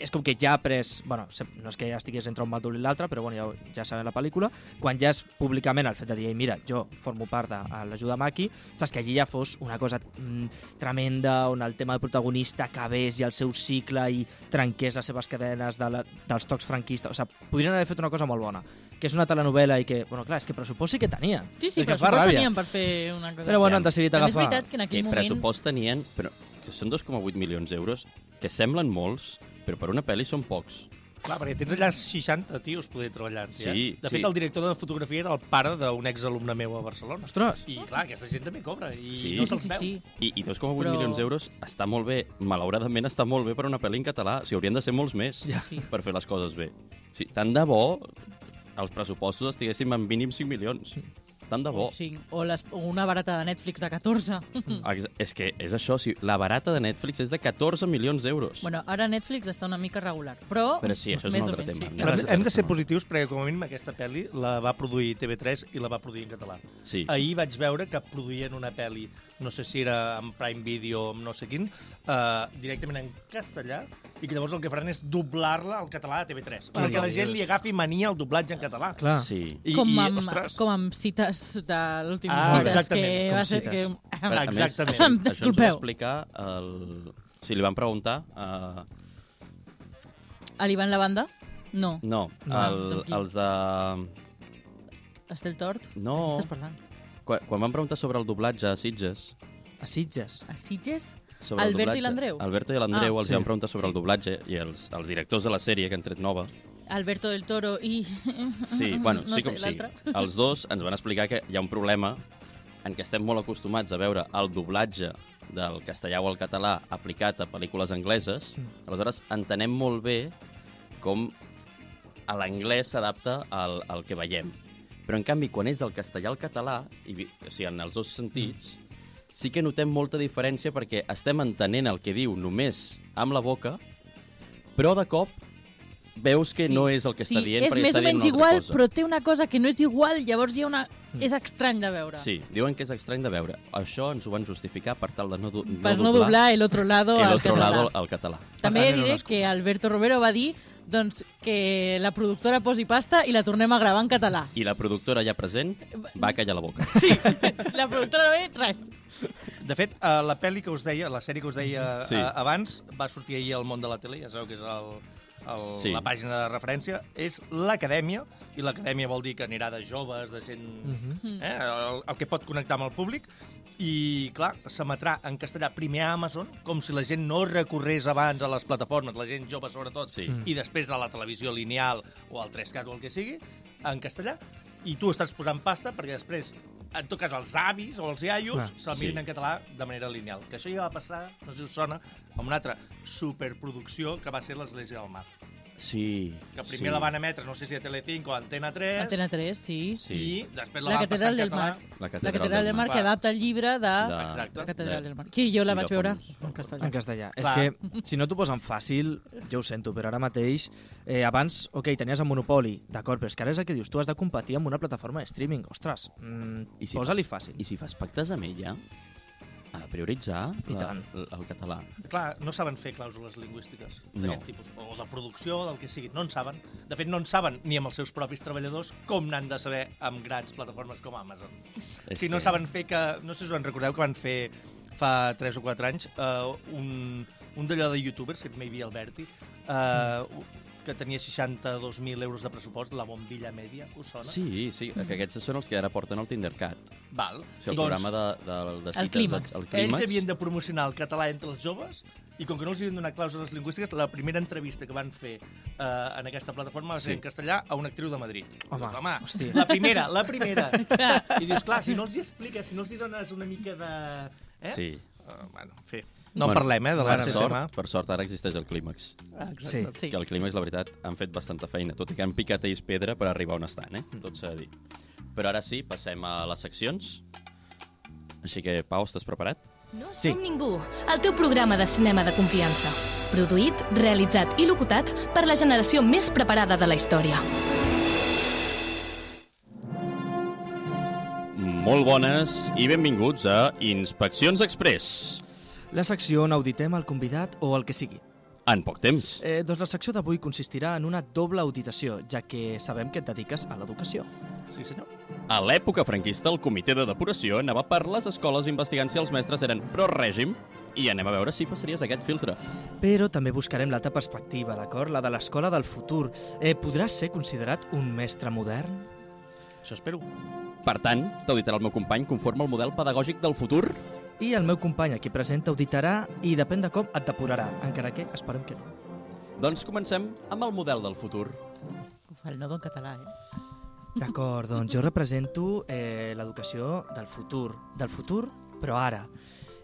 és com que ja ha pres... Bueno, no és que ja estigués entre un bàndol i l'altre, però bueno, ja, ja sabem la pel·lícula. Quan ja és públicament el fet de dir, "Ei, mira, jo formo part de l'ajuda Maki, saps que allí ja fos una cosa mm, tremenda, on el tema del protagonista acabés i el seu cicle i trenqués les seves cadenes de la, dels tocs franquistes. O sigui, podrien haver fet una cosa molt bona, que és una telenovela i que, bueno, clar, és que pressupost sí que tenien. Sí, sí, ràbia. tenien per fer una cosa. Però bueno, han decidit També és agafar... veritat que en Que aquell moment... pressupost tenien, però que són 2,8 milions d'euros, que semblen molts, però per una pel·li són pocs. Clar, perquè tens allà 60 tios poder treballar Sí, eh? De sí. fet, el director de fotografia era el pare d'un exalumne meu a Barcelona. Ostres! I clar, aquesta gent també cobra i Sí. no Sí, sí, sí. I, i 2,8 Però- milions d'euros està molt bé. Malauradament està molt bé per una pel·li en català. O sigui, haurien de ser molts més Ja. Sí. per fer les coses bé. O sigui, tant de bo els pressupostos estiguessin en mínim 5 milions. Tant de bo. Sí, o, les, o una barata de Netflix de 14. Ex- És que és això, o sigui, la barata de Netflix és de 14 milions d'euros. bueno, ara Netflix està una mica regular, però... Però sí, això és un altre tema. Sí. Però hem, hem de ser positius perquè, com a mínim, aquesta pel·li la va produir TV3 i la va produir en català. Sí. Ahir vaig veure que produïen una pel·li no sé si era en Prime Video o no sé quin, uh, directament en castellà, i que llavors el que faran és doblar-la al català a TV3. Ah, perquè la gent li agafi mania al doblatge en català. Clar. Sí. I, com, i, amb, ostres, com amb cites de l'últim Ah, cites, exactament, que com va ser... cites. Que... Però, a més, Exactament. això, això ens ho va explicar el... Si li van preguntar... Uh, A l'Ivan Lavanda? No. no, No. el, Amb qui? els de... Estel Tort? No, De què estàs parlant? Quan, quan van preguntar sobre el doblatge a Sitges... A Sitges. A Sitges? Sobre el Alberto i doblatge, l'Andreu? Alberto i l'Andreu Ah, els sí. van preguntar sobre el doblatge i els, els directors de la sèrie que han tret nova. Alberto del Toro i... Sí, bueno, no sí com sé, sí. Els dos ens van explicar que hi ha un problema en què estem molt acostumats a veure el doblatge del castellà o el català aplicat a pel·lícules angleses. Aleshores, entenem molt bé com a l'anglès s'adapta al, al que veiem. Però, en canvi, quan és del castellà al català, i, o sigui, en els dos sentits, sí que notem molta diferència perquè estem entenent el que diu només amb la boca, però de cop veus que Sí. no és el que sí, està dient és perquè més està o menys igual, cosa. però té una cosa que no és igual, llavors hi ha una... És estrany de veure. Sí, diuen que és estrany de veure. Això ens ho van justificar per tal de no, du Per no doblar el otro lado el al otro català. lado al català. També diré que Alberto Romero va dir doncs, que la productora posi pasta i la tornem a gravar en català. I la productora ja present va callar la boca. Sí, la productora no ve res. De fet, uh, la pel·li que us deia, la sèrie que us deia Sí. uh, abans, va sortir ahir al món de la tele, ja sabeu que és el, el, Sí. la pàgina de referència, és l'Acadèmia, i l'Acadèmia vol dir que anirà de joves, de gent... Mhm. eh, el, el que pot connectar amb el públic, i, clar, s'emetrà en castellà primer a Amazon, com si la gent no recorrés abans a les plataformes, la gent jove sobretot, Sí. i després a la televisió lineal o al 3CAT o el que sigui, en castellà, i tu estàs posant pasta perquè després, en tot cas, els avis o els iaios Clar, se'l sí. mirin en català de manera lineal. Que això ja va passar, no sé si us sona, amb una altra superproducció que va ser l'Església del Mar. Sí. Que primer sí. la van emetre, no sé si a Telecinco o a Antena 3, Antena 3, sí. Sí. i després la, La van passar Catedral del català. Mar. La La Catedral del Mar, que adapta el llibre de... De- Exacte. La Catedral de- del Mar. Que jo la vaig veure en castellà. En castellà. És Clar. que, si no t'ho posen fàcil, jo ho sento, però ara mateix, eh, abans, ok, tenies el Monopoli, d'acord, però és que ara és el que dius, tu has de competir amb una plataforma de streaming. Ostres, mm, I si posa-li fàcil. I si fas pactes amb ella, a prioritzar I la, tant. el, català. Clar, no saben fer clàusules lingüístiques No. d'aquest tipus, o de producció, del que sigui, no en saben. De fet, no en saben ni amb els seus propis treballadors com n'han de saber amb grans plataformes com Amazon. És Si no que- saben fer que... No sé si us en recordeu que van fer fa 3 o 4 anys uh, un, un d'allò de youtubers, que també hi havia Alberti, uh, que tenia 62.000 euros de pressupost, la bombilla mèdia, us sona? Sí, sí, que aquests són els que ara porten el Tindercat. Val. O sigui, el programa de, de, de cites... clímax. El Ells clímax. havien de promocionar el català entre els joves i com que no els havien donat clàusules lingüístiques, la primera entrevista que van fer eh, en aquesta plataforma va ser Sí. en castellà a una actriu de Madrid. Home, Dius, home hòstia. la primera, la primera. I dius, clar, si no els hi expliques, si no els hi dones una mica de... Eh? Sí. Uh, bueno, en fi. No en parlem, eh, de per l'ACSM. sort, per sort, ara existeix el clímax. Sí. Sí. Que el clímax, la veritat, han fet bastanta feina, tot i que han picat ells pedra per arribar on estan, eh? Tot s'ha de dir. Però ara sí, passem a les seccions. Així que, Pau, estàs preparat? No Sí. som ningú, el teu programa de cinema de confiança. Produït, realitzat i locutat per la generació més preparada de la història. Molt bones i benvinguts a Inspeccions Express. La secció on auditem el convidat o el que sigui. En poc temps. Eh, doncs la secció d'avui consistirà en una doble auditació, ja que sabem que et dediques a l'educació. Sí, senyor. A l'època franquista, el comitè de depuració anava per les escoles investigant si els mestres eren pro-règim i anem a veure si passaries aquest filtre. Però també buscarem l'altra perspectiva, d'acord? La de l'escola del futur. Eh, podràs ser considerat un mestre modern? Això espero. Per tant, t'auditarà el meu company conforme al model pedagògic del futur? I el meu company aquí present auditarà i depèn de com et depurarà, encara que esperem que no. Doncs comencem amb el model del futur. Fa el nodo en català, eh? D'acord, doncs jo represento eh, l'educació del futur. Del futur, però ara.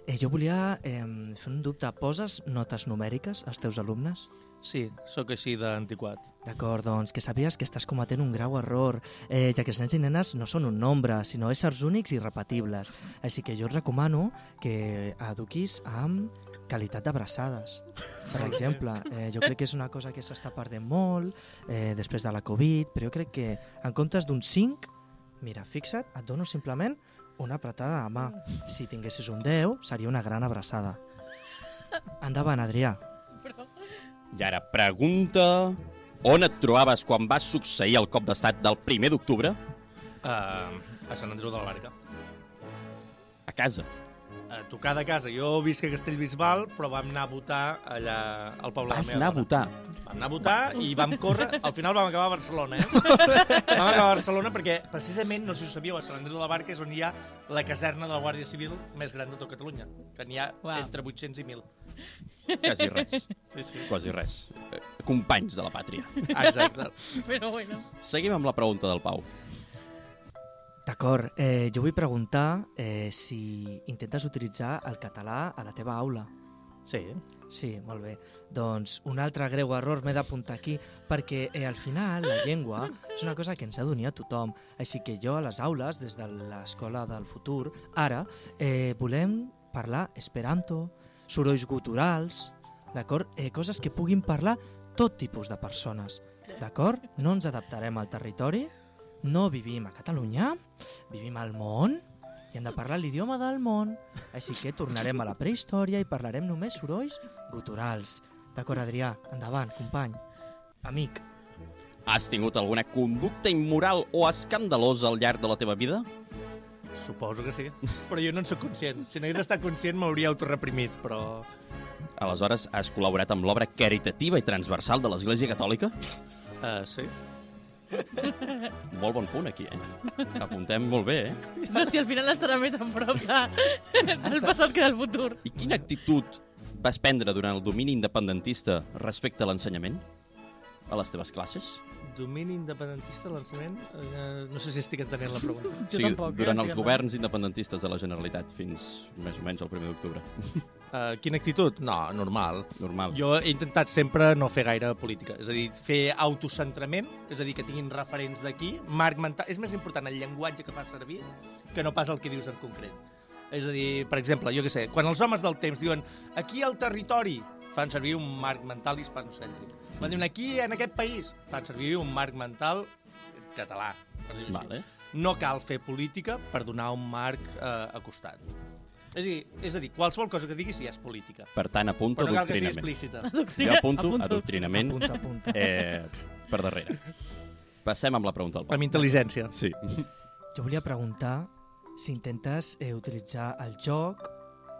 Eh, jo volia eh, fer un dubte. Poses notes numèriques als teus alumnes? Sí, sóc així d'antiquat. D'acord, doncs que sàpies que estàs cometent un grau error, eh, ja que els nens i nenes no són un nombre, sinó éssers únics i repetibles. Així que jo et recomano que eduquis amb qualitat d'abraçades. Per exemple, eh, jo crec que és una cosa que s'està perdent molt eh, després de la Covid, però jo crec que en comptes d'un 5, mira, fixa't, et dono simplement una apretada de mà. Si tinguessis un 10, seria una gran abraçada. Endavant, Adrià. I ara, pregunta... On et trobaves quan va succeir el cop d'estat del primer d'octubre? Uh, a Sant Andreu de la Barca. A casa. A tocar de casa. Jo visc a Castellbisbal, però vam anar a votar allà al poble Vas de la anar a meva votar. dona. Vam anar a votar i vam córrer. Al final vam acabar a Barcelona, eh? Vam acabar a Barcelona perquè, precisament, no sé si ho sabíeu, a Sant Andreu de la Barca és on hi ha la caserna de la Guàrdia Civil més gran de tot Catalunya, que n'hi ha Uau. entre 800 i 1.000. Quasi res. Sí, sí. Quasi res. Eh, Companys de la pàtria. Exacte. Però bueno. Seguim amb la pregunta del Pau. D'acord, eh, jo vull preguntar eh, si intentes utilitzar el català a la teva aula. Sí. Sí, molt bé. Doncs un altre greu error m'he d'apuntar aquí, perquè eh, al final la llengua és una cosa que ens ha d'unir a tothom. Així que jo a les aules, des de l'escola del futur, ara, eh, volem parlar esperanto, sorolls guturals, d'acord? Eh, coses que puguin parlar tot tipus de persones, d'acord? No ens adaptarem al territori, no vivim a Catalunya, vivim al món, i hem de parlar l'idioma del món. Així que tornarem a la prehistòria i parlarem només sorolls guturals. D'acord, Adrià? Endavant, company. Amic. Has tingut alguna conducta immoral o escandalosa al llarg de la teva vida? Suposo que sí. Però jo no en sóc conscient. Si no hagués estat conscient m'hauria autoreprimit, però... Aleshores, has col·laborat amb l'obra caritativa i transversal de l'Església Catòlica? Uh, sí. Molt bon punt, aquí, eh? Apuntem molt bé, eh? No, si al final estarà més a prop de, del passat que del futur. I quina actitud vas prendre durant el domini independentista respecte a l'ensenyament? A les teves classes? Domini independentista, l'ensenyament? Uh, no sé si estic entenent la pregunta. Jo tampoc, eh, durant estic els governs independentistes de la Generalitat fins més o menys el 1 d'octubre. Uh, quina actitud? No, normal. Normal. Jo he intentat sempre no fer gaire política, és a dir, fer autocentrament, és a dir, que tinguin referents d'aquí, marc mental... És més important el llenguatge que fas servir que no pas el que dius en concret. És a dir, per exemple, jo què sé, quan els homes del temps diuen aquí al territori, fan servir un marc mental hispanocèntric. Quan diuen aquí, en aquest país, fan servir un marc mental català. Per així. Vale. No cal fer política per donar un marc eh, acostat. És a, dir, és a dir, qualsevol cosa que diguis ja és política. Per tant, apunto Però no cal que sigui explícita. Jo apunto, Apunto. adoctrinament Punta, punta. eh, per darrere. Passem amb la pregunta del Pau. Amb intel·ligència. Sí. Jo volia preguntar si intentes eh, utilitzar el joc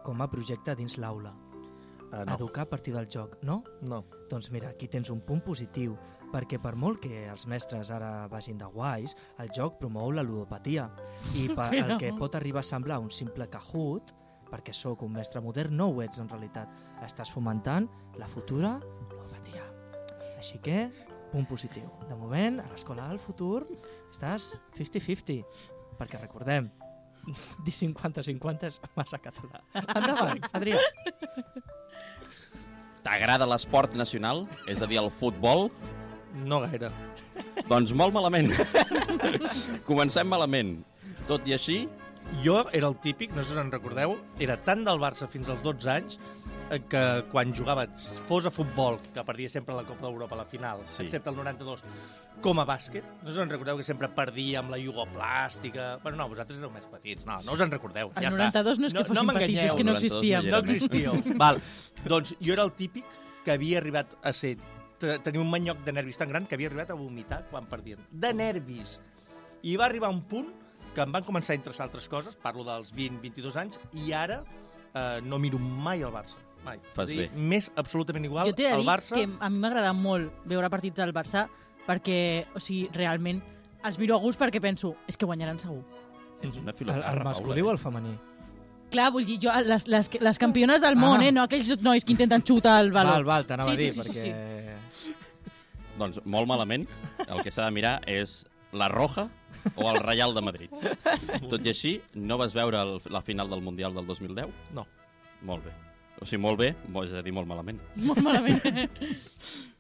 com a projecte dins l'aula. Uh, Educar a partir del joc, no? no. Doncs mira, aquí tens un punt positiu, perquè per molt que els mestres ara vagin de guais, el joc promou la ludopatia. I per Però- el que pot arribar a semblar un simple cajut, perquè sóc un mestre modern, no ho ets en realitat. Estàs fomentant la futura ludopatia. Així que, punt positiu. De moment, a l'escola del futur, estàs 50-50, perquè recordem, dir 50-50 és massa català. Endavant, Adrià. T'agrada l'esport nacional? És a dir, el futbol? No gaire. Doncs molt malament. Comencem malament. Tot i així, Jo era el típic, no sé si en recordeu, era tant del Barça fins als 12 anys eh, que quan jugava, fos a futbol, que perdia sempre la Copa d'Europa a la final, Sí. excepte el 92, com a bàsquet, no us en recordeu que sempre perdia amb la jugoplàstica... Bueno, no, vosaltres éreu més petits, no, no us en recordeu. El ja 92 no és que fossin petits, és que no El 92 existíem. no No existíeu. Val. Doncs jo era el típic que havia arribat a ser te- tenir un manyoc de nervis tan gran que havia arribat a vomitar quan perdien. De nervis. I va arribar un punt que em van començar a interessar altres coses, parlo dels 20-22 anys, i ara eh, no miro mai el Barça. Mai. Fas dir, bé. Més absolutament igual Jo t'he de el dir Barça... que a mi m'agrada molt veure partits del Barça perquè, o sigui, realment els miro a gust perquè penso, és que guanyaran segur. ets una El, el masculí o Paula. el femení? Clar, vull dir, jo, les, les, les campiones del món, Ah. eh? No aquells nois que intenten xutar el valor. Val, val, t'anava Sí, a dir, sí, sí, sí, perquè... Doncs molt malament. El que s'ha de mirar és la Roja o el Reial de Madrid. Tot i així, no vas veure el, la final del Mundial del 2010? No. Molt bé. O sigui, molt bé, és a dir, molt malament. Molt malament.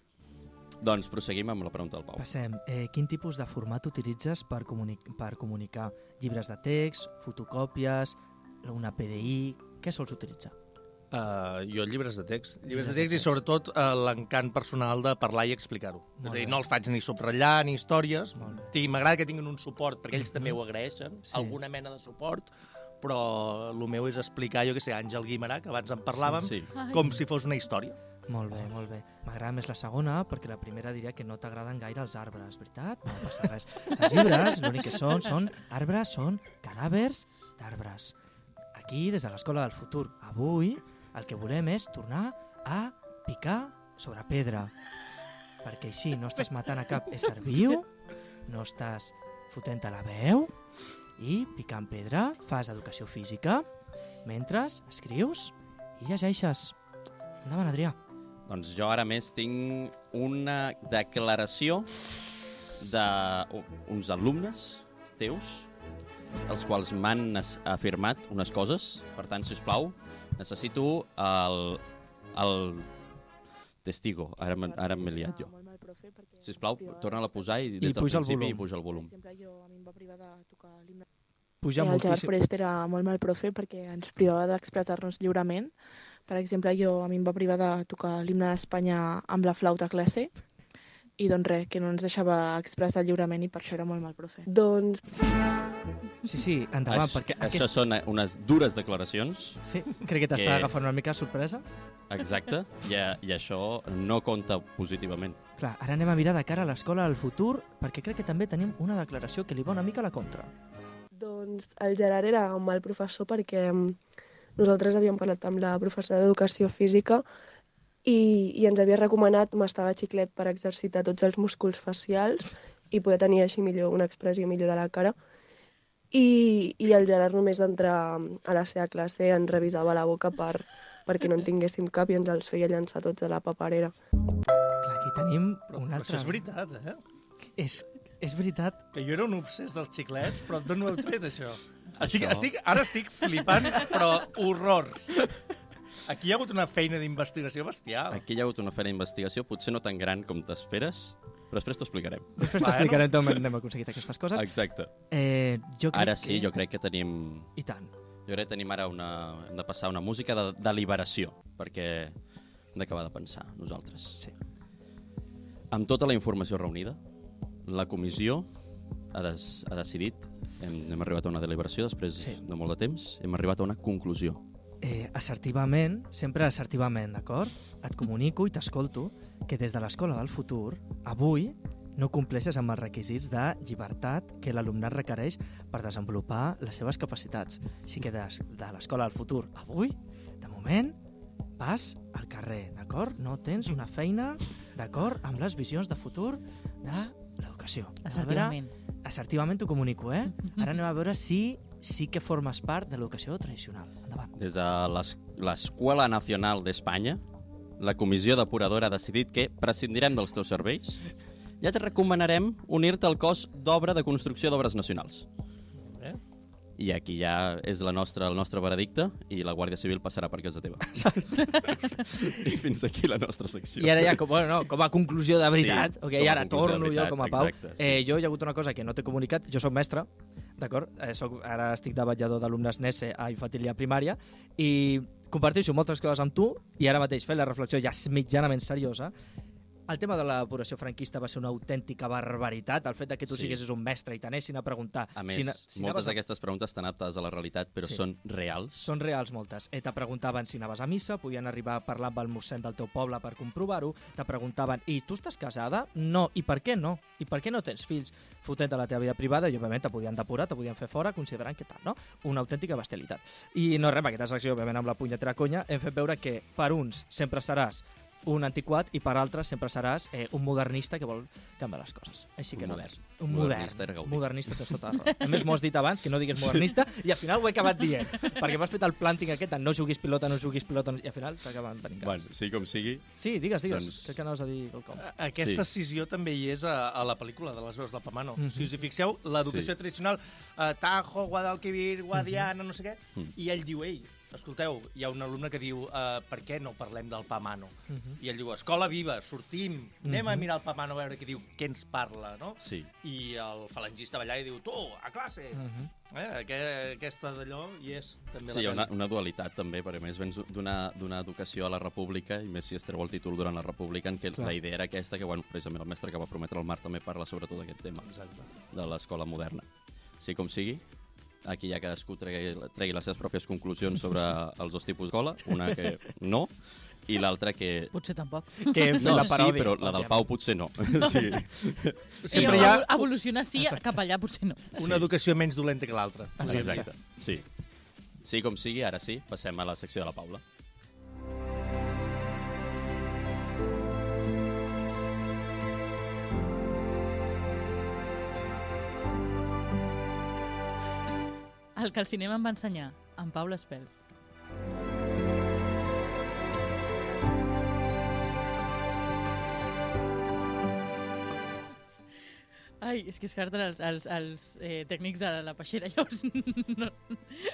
Doncs proseguim amb la pregunta del Pau. Passem. Eh, quin tipus de format utilitzes per, comuni per comunicar? Llibres de text, fotocòpies, una PDI... Què sols utilitzar? Uh, jo llibres de text. Llibres de text i sobretot uh, l'encant personal de parlar i explicar-ho. És a dir, no els faig ni subratllar ni històries. M'agrada que tinguin un suport, perquè ells també ho agraeixen, Sí. sí. alguna mena de suport, però el meu és explicar, jo que sé, Àngel Guimarà, que abans en parlàvem, Sí. com si fos una història. Molt bé, molt bé. M'agrada més la segona perquè la primera diria que no t'agraden gaire els arbres, veritat? No passa res. Els llibres l'únic que són són arbres, són cadàvers d'arbres. Aquí, des de l'Escola del Futur, avui el que volem és tornar a picar sobre pedra. Perquè així no estàs matant a cap ésser viu, no estàs fotent a la veu i picant pedra fas educació física mentre escrius i llegeixes. Endavant, Adrià. Doncs jo ara més tinc una declaració d'uns alumnes teus, els quals m'han afirmat unes coses. Per tant, si us plau, necessito el, el testigo. Ara, ara m'he liat jo. Si us plau, torna-la a posar i des del puja el principi volum. i puja el volum. Jo, a mi em va privar de tocar l'himne. Puja I el Gerard moltíssim. Forest era molt mal profe perquè ens privava d'expressar-nos lliurement. Per exemple, jo, a mi em va privar de tocar l'himne d'Espanya amb la flauta a classe i doncs res, que no ens deixava expressar lliurement i per això era molt mal profe. Doncs Sí, sí, endavant, Això, perquè això aquest... són eh, unes dures declaracions, Sí, crec que t'està que- agafant una mica sorpresa. exacte, i, i això no compta positivament. Clar, ara anem a mirar de cara a l'escola del futur, perquè crec que també tenim una declaració que li va una mica a la contra. Doncs el Gerard era un mal professor perquè mm, nosaltres havíem parlat amb la professora d'Educació Física i, i ens havia recomanat mastar xiclet per exercitar tots els músculs facials i poder tenir així millor una expressió millor de la cara. I, i el Gerard només d'entrar a la seva classe ens revisava la boca per, perquè no en tinguéssim cap i ens els feia llançar tots a la paperera. Clar, aquí tenim Però, un però altre... això és veritat, eh? És, és veritat. Que jo era un obsès dels xiclets, però d'on ho heu tret, això? Estic, Això. estic, ara estic flipant, però horrors. Aquí hi ha hagut una feina d'investigació bestial. Aquí hi ha hagut una feina d'investigació, potser no tan gran com t'esperes, però després t'ho explicarem. Després Bueno. t'explicarem com hem aconseguit aquestes coses. Exacte. Eh, jo crec Ara sí, que... jo crec que tenim... I tant. Jo crec que tenim ara una... Hem de passar una música de deliberació, perquè hem d'acabar de pensar, nosaltres. Sí. Amb tota la informació reunida, la comissió ha, des, ha decidit, hem, hem arribat a una deliberació després Sí. de molt de temps, hem arribat a una conclusió. Eh, assertivament, sempre assertivament, d'acord? Et comunico i t'escolto que des de l'Escola del Futur, avui, no compleixes amb els requisits de llibertat que l'alumnat requereix per desenvolupar les seves capacitats. Així que des de l'Escola del Futur, avui, de moment, vas al carrer, d'acord? No tens una feina, d'acord, amb les visions de futur de l'educació. Anem a veure- Assertivament. Assertivament t'ho comunico, eh? Ara anem a veure si sí que formes part de l'educació tradicional. Endavant. Des de l'Es- l'Escola Nacional d'Espanya, la comissió depuradora ha decidit que prescindirem dels teus serveis i et recomanarem unir-te al cos d'obra de construcció d'obres nacionals. Eh? I aquí ja és la nostra, el nostre veredicte i la Guàrdia Civil passarà per casa teva. I fins aquí la nostra secció. I ara ja, com, bueno, no, com a conclusió de veritat, Sí, okay, i ara torno veritat, jo com a Pau, exacte, sí. eh, jo hi ha hagut una cosa que no t'he comunicat, jo sóc mestre, d'acord? Eh, soc, ara estic de vetllador d'alumnes NESE a infantil i a primària, i comparteixo moltes coses amb tu, i ara mateix fent la reflexió ja mitjanament seriosa, el tema de la depuració franquista va ser una autèntica barbaritat, el fet de que tu Sí. siguessis un mestre i t'anessin a preguntar... A més, si, na- si moltes anaves a- d'aquestes preguntes estan aptes a la realitat, però Sí. són reals. Són reals moltes. Eh, te preguntaven si anaves a missa, podien arribar a parlar amb el mossèn del teu poble per comprovar-ho, te preguntaven, i tu estàs casada? No. I per què no? I per què no tens fills? Fotent de la teva vida privada i, òbviament, te podien depurar, te podien fer fora, considerant que tal, no? Una autèntica bestialitat. I no res, aquesta secció, òbviament, amb la punyetera conya, hem fet veure que per uns sempre seràs un antiquat i per altres sempre seràs eh, un modernista que vol canviar les coses. Així que Un no modern. Un Modernista modern. Modernista tens tota la raó. A més, m'ho has dit abans, que no digués modernista, i al final ho he acabat dient. Perquè m'has fet el planting aquest de no juguis pilota, no juguis pilota, no- i al final t'acaben tenint ganes. Bueno, sí com sigui, Sí, digues, digues. Doncs- Crec que anaves a dir quelcom. Aquesta Sí. escissió també hi és a, a la pel·lícula de les veus del Pamano. Mhm. Si us hi fixeu, l'educació Sí. tradicional, uh, Tajo, Guadalquivir, Guadiana, no sé què, Mm. i ell diu ell, escolteu, hi ha un alumne que diu uh, per què no parlem del pa mano? I ell diu, escola viva, sortim, anem a mirar el pa mano a veure què diu, què ens parla, no? Sí. I el falangista va allà i diu, tu, a classe! eh? Aqu- Aquesta d'allò hi és també Sí, hi ha la una, una dualitat també, perquè a més vens d'una d'una educació a la república, i més si es treu el títol durant la república, en què Clar. la idea era aquesta, que bueno, precisament el mestre que va prometre el Marc també parla sobretot d'aquest tema, Exacte. de l'escola moderna. Sí com sigui, aquí ja cadascú tregui, tregui les seves pròpies conclusions sobre els dos tipus d'escola, una que no, i l'altra que... Potser tampoc. Que hem fet No, la sí, paròdia. però la del Pau potser no. Sí. Sí, Sempre hi ha Evolucionar sí, cap allà potser no. una educació menys dolenta que l'altra. Exacte. Sí. Sí com sigui, ara sí, passem a la secció de la Paula. El que el cinema em va ensenyar, en Pau Espel. Ai, és que es carten els, els, els eh, tècnics de la peixera, llavors no,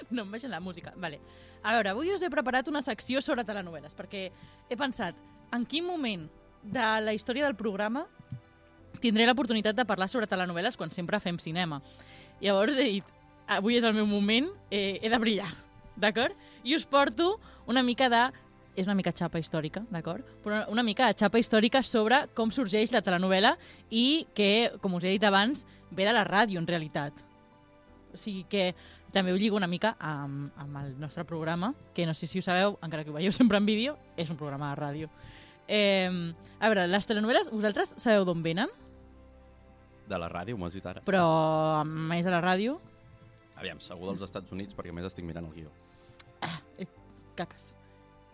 no em baixen la música. Vale. A veure, avui us he preparat una secció sobre telenovel·les, perquè he pensat en quin moment de la història del programa tindré l'oportunitat de parlar sobre telenovel·les quan sempre fem cinema. Llavors he dit, avui és el meu moment, eh, he de brillar, d'acord? I us porto una mica de... És una mica xapa històrica, d'acord? Però una mica de xapa històrica sobre com sorgeix la telenovel·la i que, com us he dit abans, ve de la ràdio, en realitat. O sigui que també ho lligo una mica amb, amb el nostre programa, que no sé si ho sabeu, encara que ho veieu sempre en vídeo, és un programa de ràdio. Eh, a veure, les telenovel·les, vosaltres sabeu d'on venen? De la ràdio, m'ho has dit ara. Però a més de la ràdio, Aviam, segur dels Estats Units, perquè a més estic mirant el guió. caques.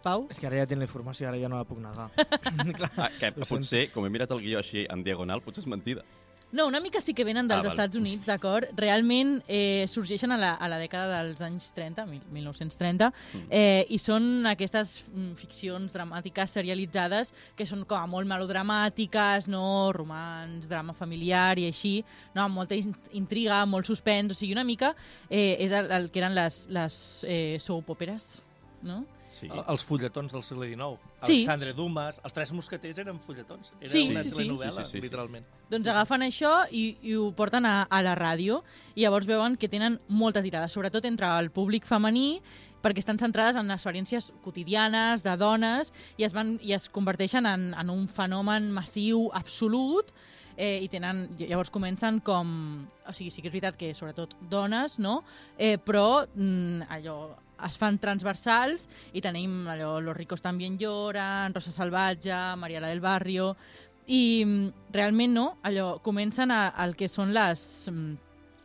Pau? És que ara ja tinc la informació, ara ja no la puc negar. Clar. Ah, que potser, com he mirat el guió així en diagonal, potser és mentida. No, una mica sí que venen dels Ah, val. Estats Units, d'acord? Realment eh, sorgeixen a la, a la dècada dels anys 30, mil- 1930, eh, i són aquestes mm, ficcions dramàtiques serialitzades que són com a molt melodramàtiques, no? romans, drama familiar i així, no? amb molta in- intriga, molt suspens, o sigui, una mica eh, és el, el que eren les, les eh, soap operes, no? Sí. El- Els fulletons del segle XIX. Sí. Alexandre Dumas, els tres mosqueters eren fulletons. Era Sí, una sí, Sí, sí, sí, sí. literalment. Doncs agafen això i, i ho porten a, a la ràdio i llavors veuen que tenen molta tirada, sobretot entre el públic femení, perquè estan centrades en experiències quotidianes de dones i es, van, i es converteixen en, en un fenomen massiu absolut eh, i tenen, llavors comencen com... O sigui, sí que és veritat que sobretot dones, no? Eh, però mm, allò es fan transversals i tenim allò Los ricos también lloran, Rosa Salvatge, Mariela del Barrio... I mm, realment no, allò, comencen a, al que són les, mm,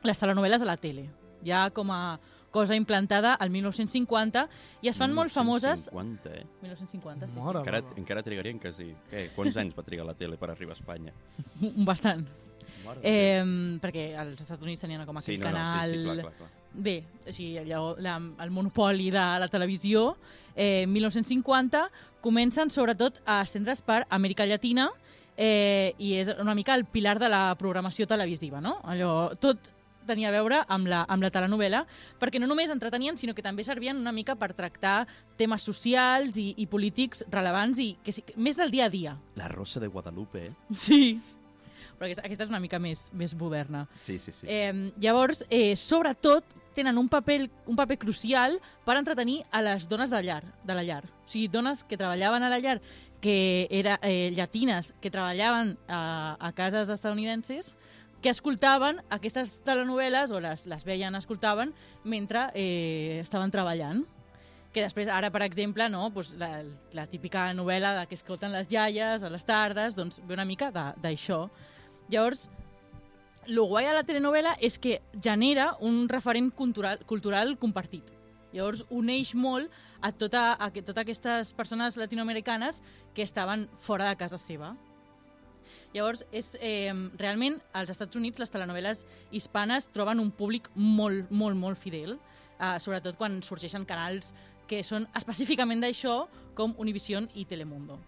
les telenovel·les a la tele, ja com a cosa implantada al 1950 i es fan molt famoses... 50, eh? 1950, sí, Mare Encara, meva. encara trigarien quasi... Què? Quants anys va trigar la tele per arribar a Espanya? sí. Bastant. Eh, perquè als Estats Units tenien com sí, aquell no, no, canal... sí, sí, clar, clar, clar. Bé, o sigui, allò, la, el monopoli de la televisió, eh, 1950, comencen sobretot a estendre's per Amèrica Llatina eh, i és una mica el pilar de la programació televisiva, no? Allò, tot tenia a veure amb la, amb la telenovel·la, perquè no només entretenien, sinó que també servien una mica per tractar temes socials i, i polítics rellevants i que més del dia a dia. La Rosa de Guadalupe, eh? Sí. Però aquesta, aquesta és una mica més, més moderna. Sí, sí, sí. Eh, llavors, eh, sobretot, tenen un paper, un paper crucial per entretenir a les dones de, llar, de la llar. O sigui, dones que treballaven a la llar, que eren eh, llatines, que treballaven a, a cases estadounidenses, que escoltaven aquestes telenovel·les, o les, les veien, escoltaven, mentre eh, estaven treballant que després, ara, per exemple, no, doncs la, la típica novel·la de que escolten les iaies a les tardes, doncs ve una mica d'això. Llavors, el guai de la telenovela és que genera un referent cultural, cultural compartit. Llavors, uneix molt a, tota, a que, totes aquestes persones latinoamericanes que estaven fora de casa seva. Llavors, és, eh, realment, als Estats Units les telenovel·les hispanes troben un públic molt, molt, molt fidel, eh, sobretot quan sorgeixen canals que són específicament d'això, com Univision i Telemundo.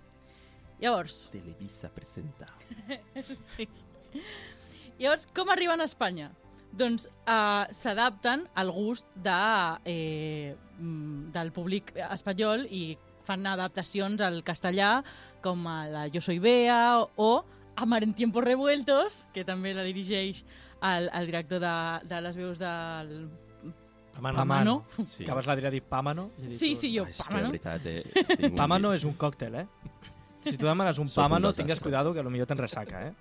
Llavors, Televisa presenta. sí. Llavors, com arriben a Espanya? doncs eh, s'adapten al gust de, eh, mm, del públic espanyol i fan adaptacions al castellà, com a la Yo soy Bea o Amar en tiempos revueltos, que també la dirigeix el, el director de, de les veus del... Pamano. Pamano. Sí. Acabes la dirà dir pàmano. i he dit, Sí, sí, jo, Ah, és que, Pamano. veritat, eh, un vi- és un còctel, eh? Si tu demanes un Sóc un pàmano, desastre. tingues cuidado que potser te'n ressaca, eh?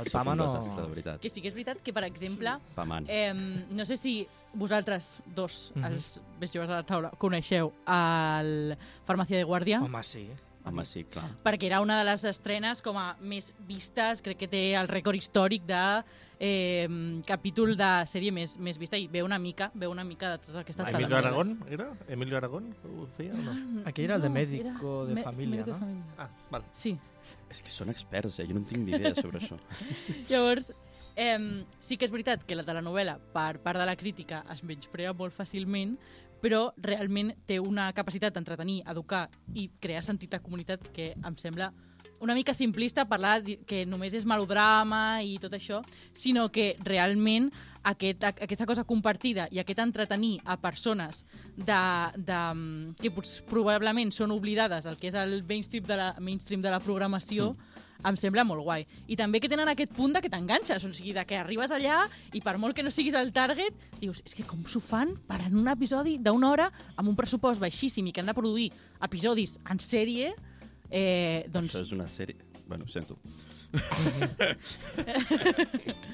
El un pàmano... desastre, de veritat. Que sí que és veritat que, per exemple, Paman. Eh, no sé si vosaltres dos, Mhm. els més joves a la taula, coneixeu el Farmàcia de Guàrdia, Home, sí. Home, sí, clar. perquè era una de les estrenes com a més vistes, crec que té el rècord històric de eh, capítol de sèrie més, més vista i ve una mica, ve una mica de totes aquestes Emilio telenovel·les. Aragón, era? Emilio Aragón ho feia o no? Aquell era el de No, médico de me- família, no? família. Ah, val. Sí. És que són experts, eh? Jo no en tinc ni idea sobre això. Llavors, eh, sí que és veritat que la telenovela, per part de la crítica, es menysprea molt fàcilment, però realment té una capacitat d'entretenir, educar i crear sentit de comunitat que em sembla una mica simplista parlar que només és melodrama i tot això, sinó que realment aquest, aquesta cosa compartida i aquest entretenir a persones de, de, que probablement són oblidades el que és el mainstream de la, mainstream de la programació, mm. em sembla molt guai. I també que tenen aquest punt de que t'enganxes, o sigui, de que arribes allà i per molt que no siguis el target, dius, és que com s'ho fan per en un episodi d'una hora amb un pressupost baixíssim i que han de produir episodis en sèrie, eh, doncs Això és una sèrie... Bueno, ho sento.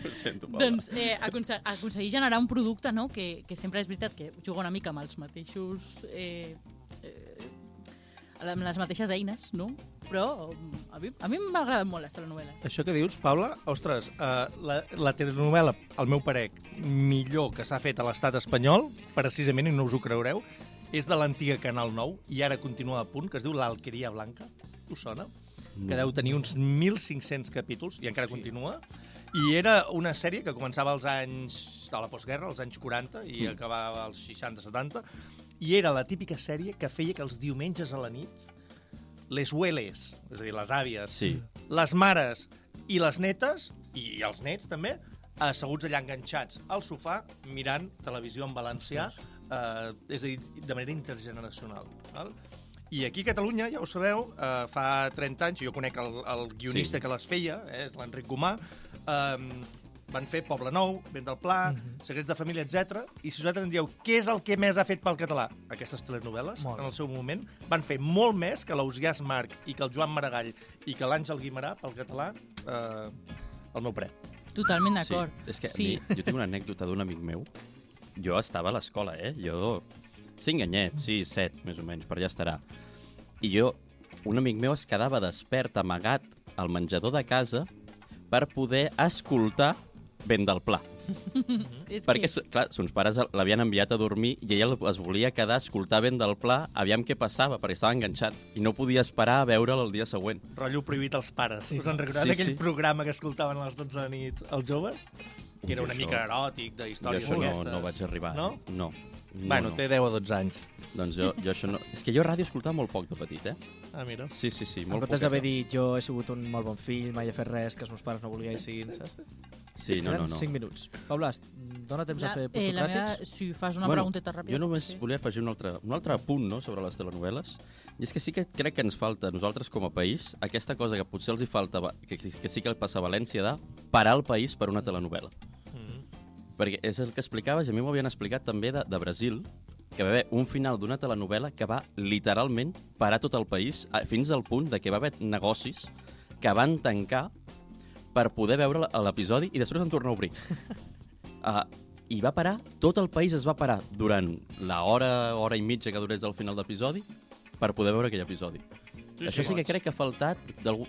ho sento, Paula. doncs eh, aconse aconseguir generar un producte no? que, que sempre és veritat que juga una mica amb els mateixos... Eh, eh, amb les mateixes eines, no? Però a mi, a mi m'ha agradat molt les telenovel·les. Això que dius, Paula, ostres, uh, la, la telenovela, al meu parer, millor que s'ha fet a l'estat espanyol, precisament, i no us ho creureu, és de l'antiga Canal 9, i ara continua a punt, que es diu L'Alqueria Blanca. Us sona? Que deu tenir uns 1.500 capítols, i encara continua. I era una sèrie que començava als anys de la postguerra, als anys 40, i acabava als 60-70, i era la típica sèrie que feia que els diumenges a la nit les hueles, és a dir, les àvies, Sí. les mares i les netes, i els nets també, asseguts allà enganxats al sofà mirant televisió en valencià, eh, és a dir, de manera intergeneracional. Val? I aquí a Catalunya, ja ho sabeu, eh, fa 30 anys, jo conec el, el guionista Sí. que les feia, eh, l'Enric Gomà, eh, van fer Poble Nou, Vent del Pla, mm -hmm. Secrets de Família, etc. I si vosaltres em dieu què és el que més ha fet pel català, aquestes telenovel·les, en el seu moment, van fer molt més que l'Ausiàs Marc i que el Joan Maragall i que l'Àngel Guimarà pel català, eh, al meu pre. Totalment d'acord. Sí. És que Sí. sí. mi, jo tinc una anècdota d'un amic meu. Jo estava a l'escola, eh? Jo... Cinc anyets, sí, set, més o menys, per allà estarà. I jo, un amic meu es quedava despert, amagat, al menjador de casa per poder escoltar Vent del Pla. Perquè, clar, sons pares l'havien enviat a dormir i ell es volia quedar a escoltar Vent del Pla, aviam què passava, perquè estava enganxat i no podia esperar a veure'l el dia següent. Rotllo prohibit als pares. Sí. Us en recordeu Sí, d'aquell sí. programa que escoltaven a les 12 de la nit els joves? Que era Jo una això- mica eròtic, de Jo històries això no, aquestes. no vaig arribar. No? No. no bueno, no. té 10 o 12 anys. Doncs jo, jo això no... És que jo ràdio escoltava molt poc de petit, eh? Ah, mira. Sí, sí, sí, En molt comptes poqueta. d'haver dit jo he sigut un molt bon fill, mai he fet res que els meus pares no volguessin, saps? Sí, no, no, no. 5 minuts. Paula, dona temps La, a fer eh, la meva, si fas una bueno, pregunteta ràpida. jo només sí. volia afegir un altre, un altre punt no, sobre les telenovel·les. I és que sí que crec que ens falta, nosaltres com a país, aquesta cosa que potser els hi falta, que, que sí que el passa a València, de parar el país per una telenovel·la. Perquè és el que explicaves, i a mi m'ho havien explicat també de, de Brasil, que va haver un final d'una telenovel·la que va literalment parar tot el país a- fins al punt de que va haver negocis que van tancar per poder veure l'episodi i després van tornar a obrir. uh, I va parar, tot el país es va parar durant la hora, hora i mitja que durés el final d'episodi per poder veure aquell episodi. Sí, Això sí que crec que ha faltat...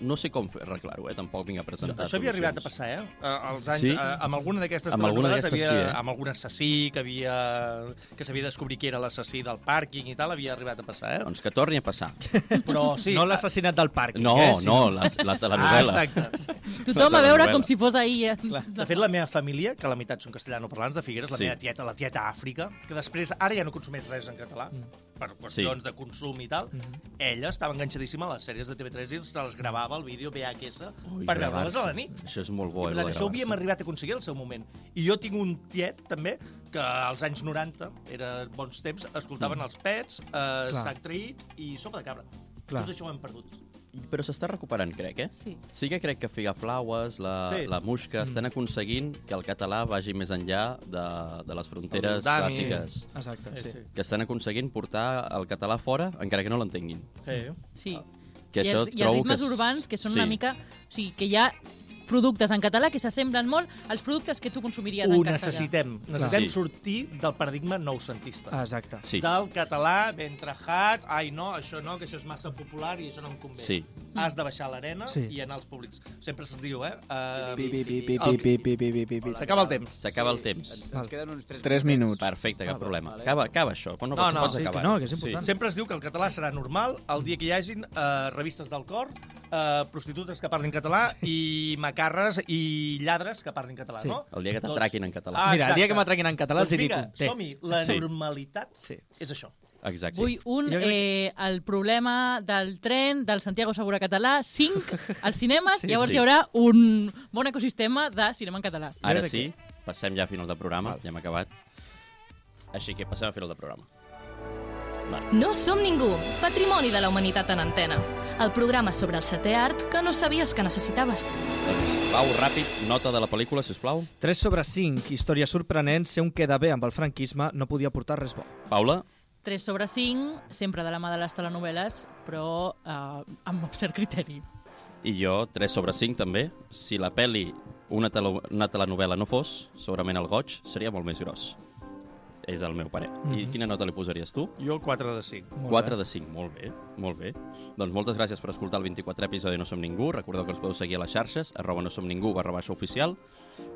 No sé com arreglar-ho, eh? Tampoc vinc a presentar Això havia arribat a passar, eh? Els anys, Sí? eh, amb alguna d'aquestes Amb alguna havia, sí, eh? amb algun assassí que havia que s'havia de descobrir qui era l'assassí del pàrquing i tal, havia arribat a passar, eh? Doncs que torni a passar. Però sí, No l'assassinat del parc. No, eh? no, la, la telenovel·la. Ah, exacte. Tothom la a veure com si fos ahir. Eh? De fet, la meva família, que la meitat són castellanoparlants de Figueres, la Sí. meva tieta, la tieta Àfrica, que després ara ja no consumeix res en català, per qüestions de consum i tal, ella estava enganxadíssima a les sèries de TV3 i se les gravava el vídeo VHS Ui, per veure-les gravar-se. a la nit. Això és molt bo, I eh, això ho havíem arribat a aconseguir al seu moment. I jo tinc un tiet, també, que als anys 90, era bons temps, escoltaven els Pets, eh. Sac Traït i Sopa de Cabra. Clar. Tot això ho hem perdut. Però s'està recuperant, crec, eh? Sí. Sí que crec que Figaflaues, la, Sí. la Musca, estan aconseguint que el català vagi més enllà de, de les fronteres clàssiques. Exacte, sí. sí. Que estan aconseguint portar el català fora, encara que no l'entenguin. Sí. Sí. Que I els, I els ritmes que urbans, que són sí. una mica... O sigui, que ha productes en català que s'assemblen molt als productes que tu consumiries Ho en castellà. necessitem. Necessitem Sí. sortir del paradigma noucentista. Exacte. Sí. Del català ben trajat, ai no, això no, que això és massa popular i això no em convé. Sí. Has de baixar l'arena Sí. i anar als públics. Sempre se'ns diu, eh? Uh. S'acaba el temps. S'acaba el temps. Ens, ens queden uns 3, 3 minuts. Perfecte, cap problema. Acaba, acaba això. Quan no, No, no, pots sí, que no, que és important. Sempre es diu que el català serà normal el dia que hi hagin uh, revistes del cor, uh, prostitutes que parlin català i macarres i lladres que parlin català, Sí. no? El dia que Doncs- t'atraquin en català. Ah, Mira, el dia que m'atraquin en català doncs els dic vinga, té. som-hi. La Sí. normalitat Sí. és això. Exacte. Vull un, crec eh, el problema del tren del Santiago Segura Català, 5 als cinemes, Sí, llavors sí. hi haurà un bon ecosistema de cinema en català. Ara sí, passem ja a final de programa, ja hem acabat. Així que passem a final de programa. No som ningú, patrimoni de la humanitat en antena. El programa sobre el setè art que no sabies que necessitaves. Doncs, Pau, ràpid, nota de la pel·lícula, si us plau. 3 sobre 5, història sorprenent, ser un queda bé amb el franquisme no podia portar res bo. Paula, 3 sobre 5, sempre de la mà de les telenovel·les, però eh, amb cert criteri. i jo 3 sobre 5 també. Si la pel·li una, tele una telenovel·la no fos, segurament el goig seria molt més gros. És el meu parer. I Mhm. quina nota li posaries tu? Jo 4 de 5. Molt 4 bé. de 5, molt bé, molt bé. Doncs moltes gràcies per escoltar el 24è episodi de No Som Ningú. Recordeu que ens podeu seguir a les xarxes, arroba no som ningú, barra baixa oficial.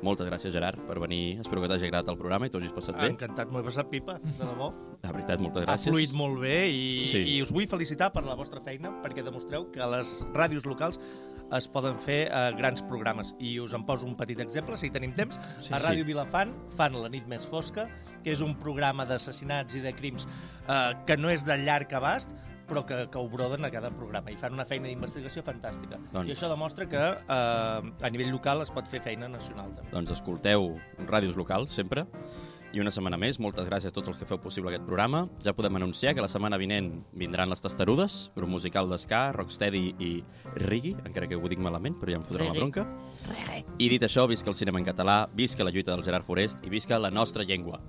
Moltes gràcies, Gerard, per venir. Espero que t'hagi agradat el programa i t'ho hagis passat bé. Encantat, m'ho he passat pipa, de debò. De veritat, moltes Ha gràcies. fluït molt bé i, Sí. i us vull felicitar per la vostra feina perquè demostreu que a les ràdios locals es poden fer eh, grans programes. I us en poso un petit exemple, si tenim temps. Sí, a sí. Ràdio Vilafant fan La nit més fosca, que és un programa d'assassinats i de crims eh, que no és de llarg abast, però que, que ho broden a cada programa i fan una feina d'investigació fantàstica. Doncs- I això demostra que eh, a nivell local es pot fer feina nacional també. Doncs escolteu ràdios locals, sempre. I una setmana més, moltes gràcies a tots els que feu possible aquest programa. Ja podem anunciar que la setmana vinent vindran les Testarudes, grup musical d'esca, rocksteady i reggae, encara que ho dic malament, però ja em fotrà la Reggae. bronca. I dit això, visca el cinema en català, visca la lluita del Gerard Forest i visca la nostra llengua.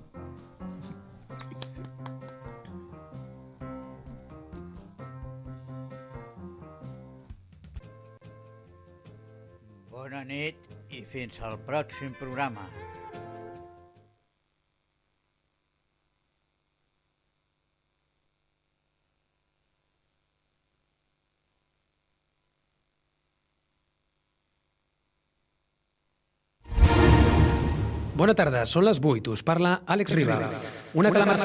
Bona nit i fins al pròxim programa. Bona tarda, són les 8. Us parla Àlex Riba. Una calamarsa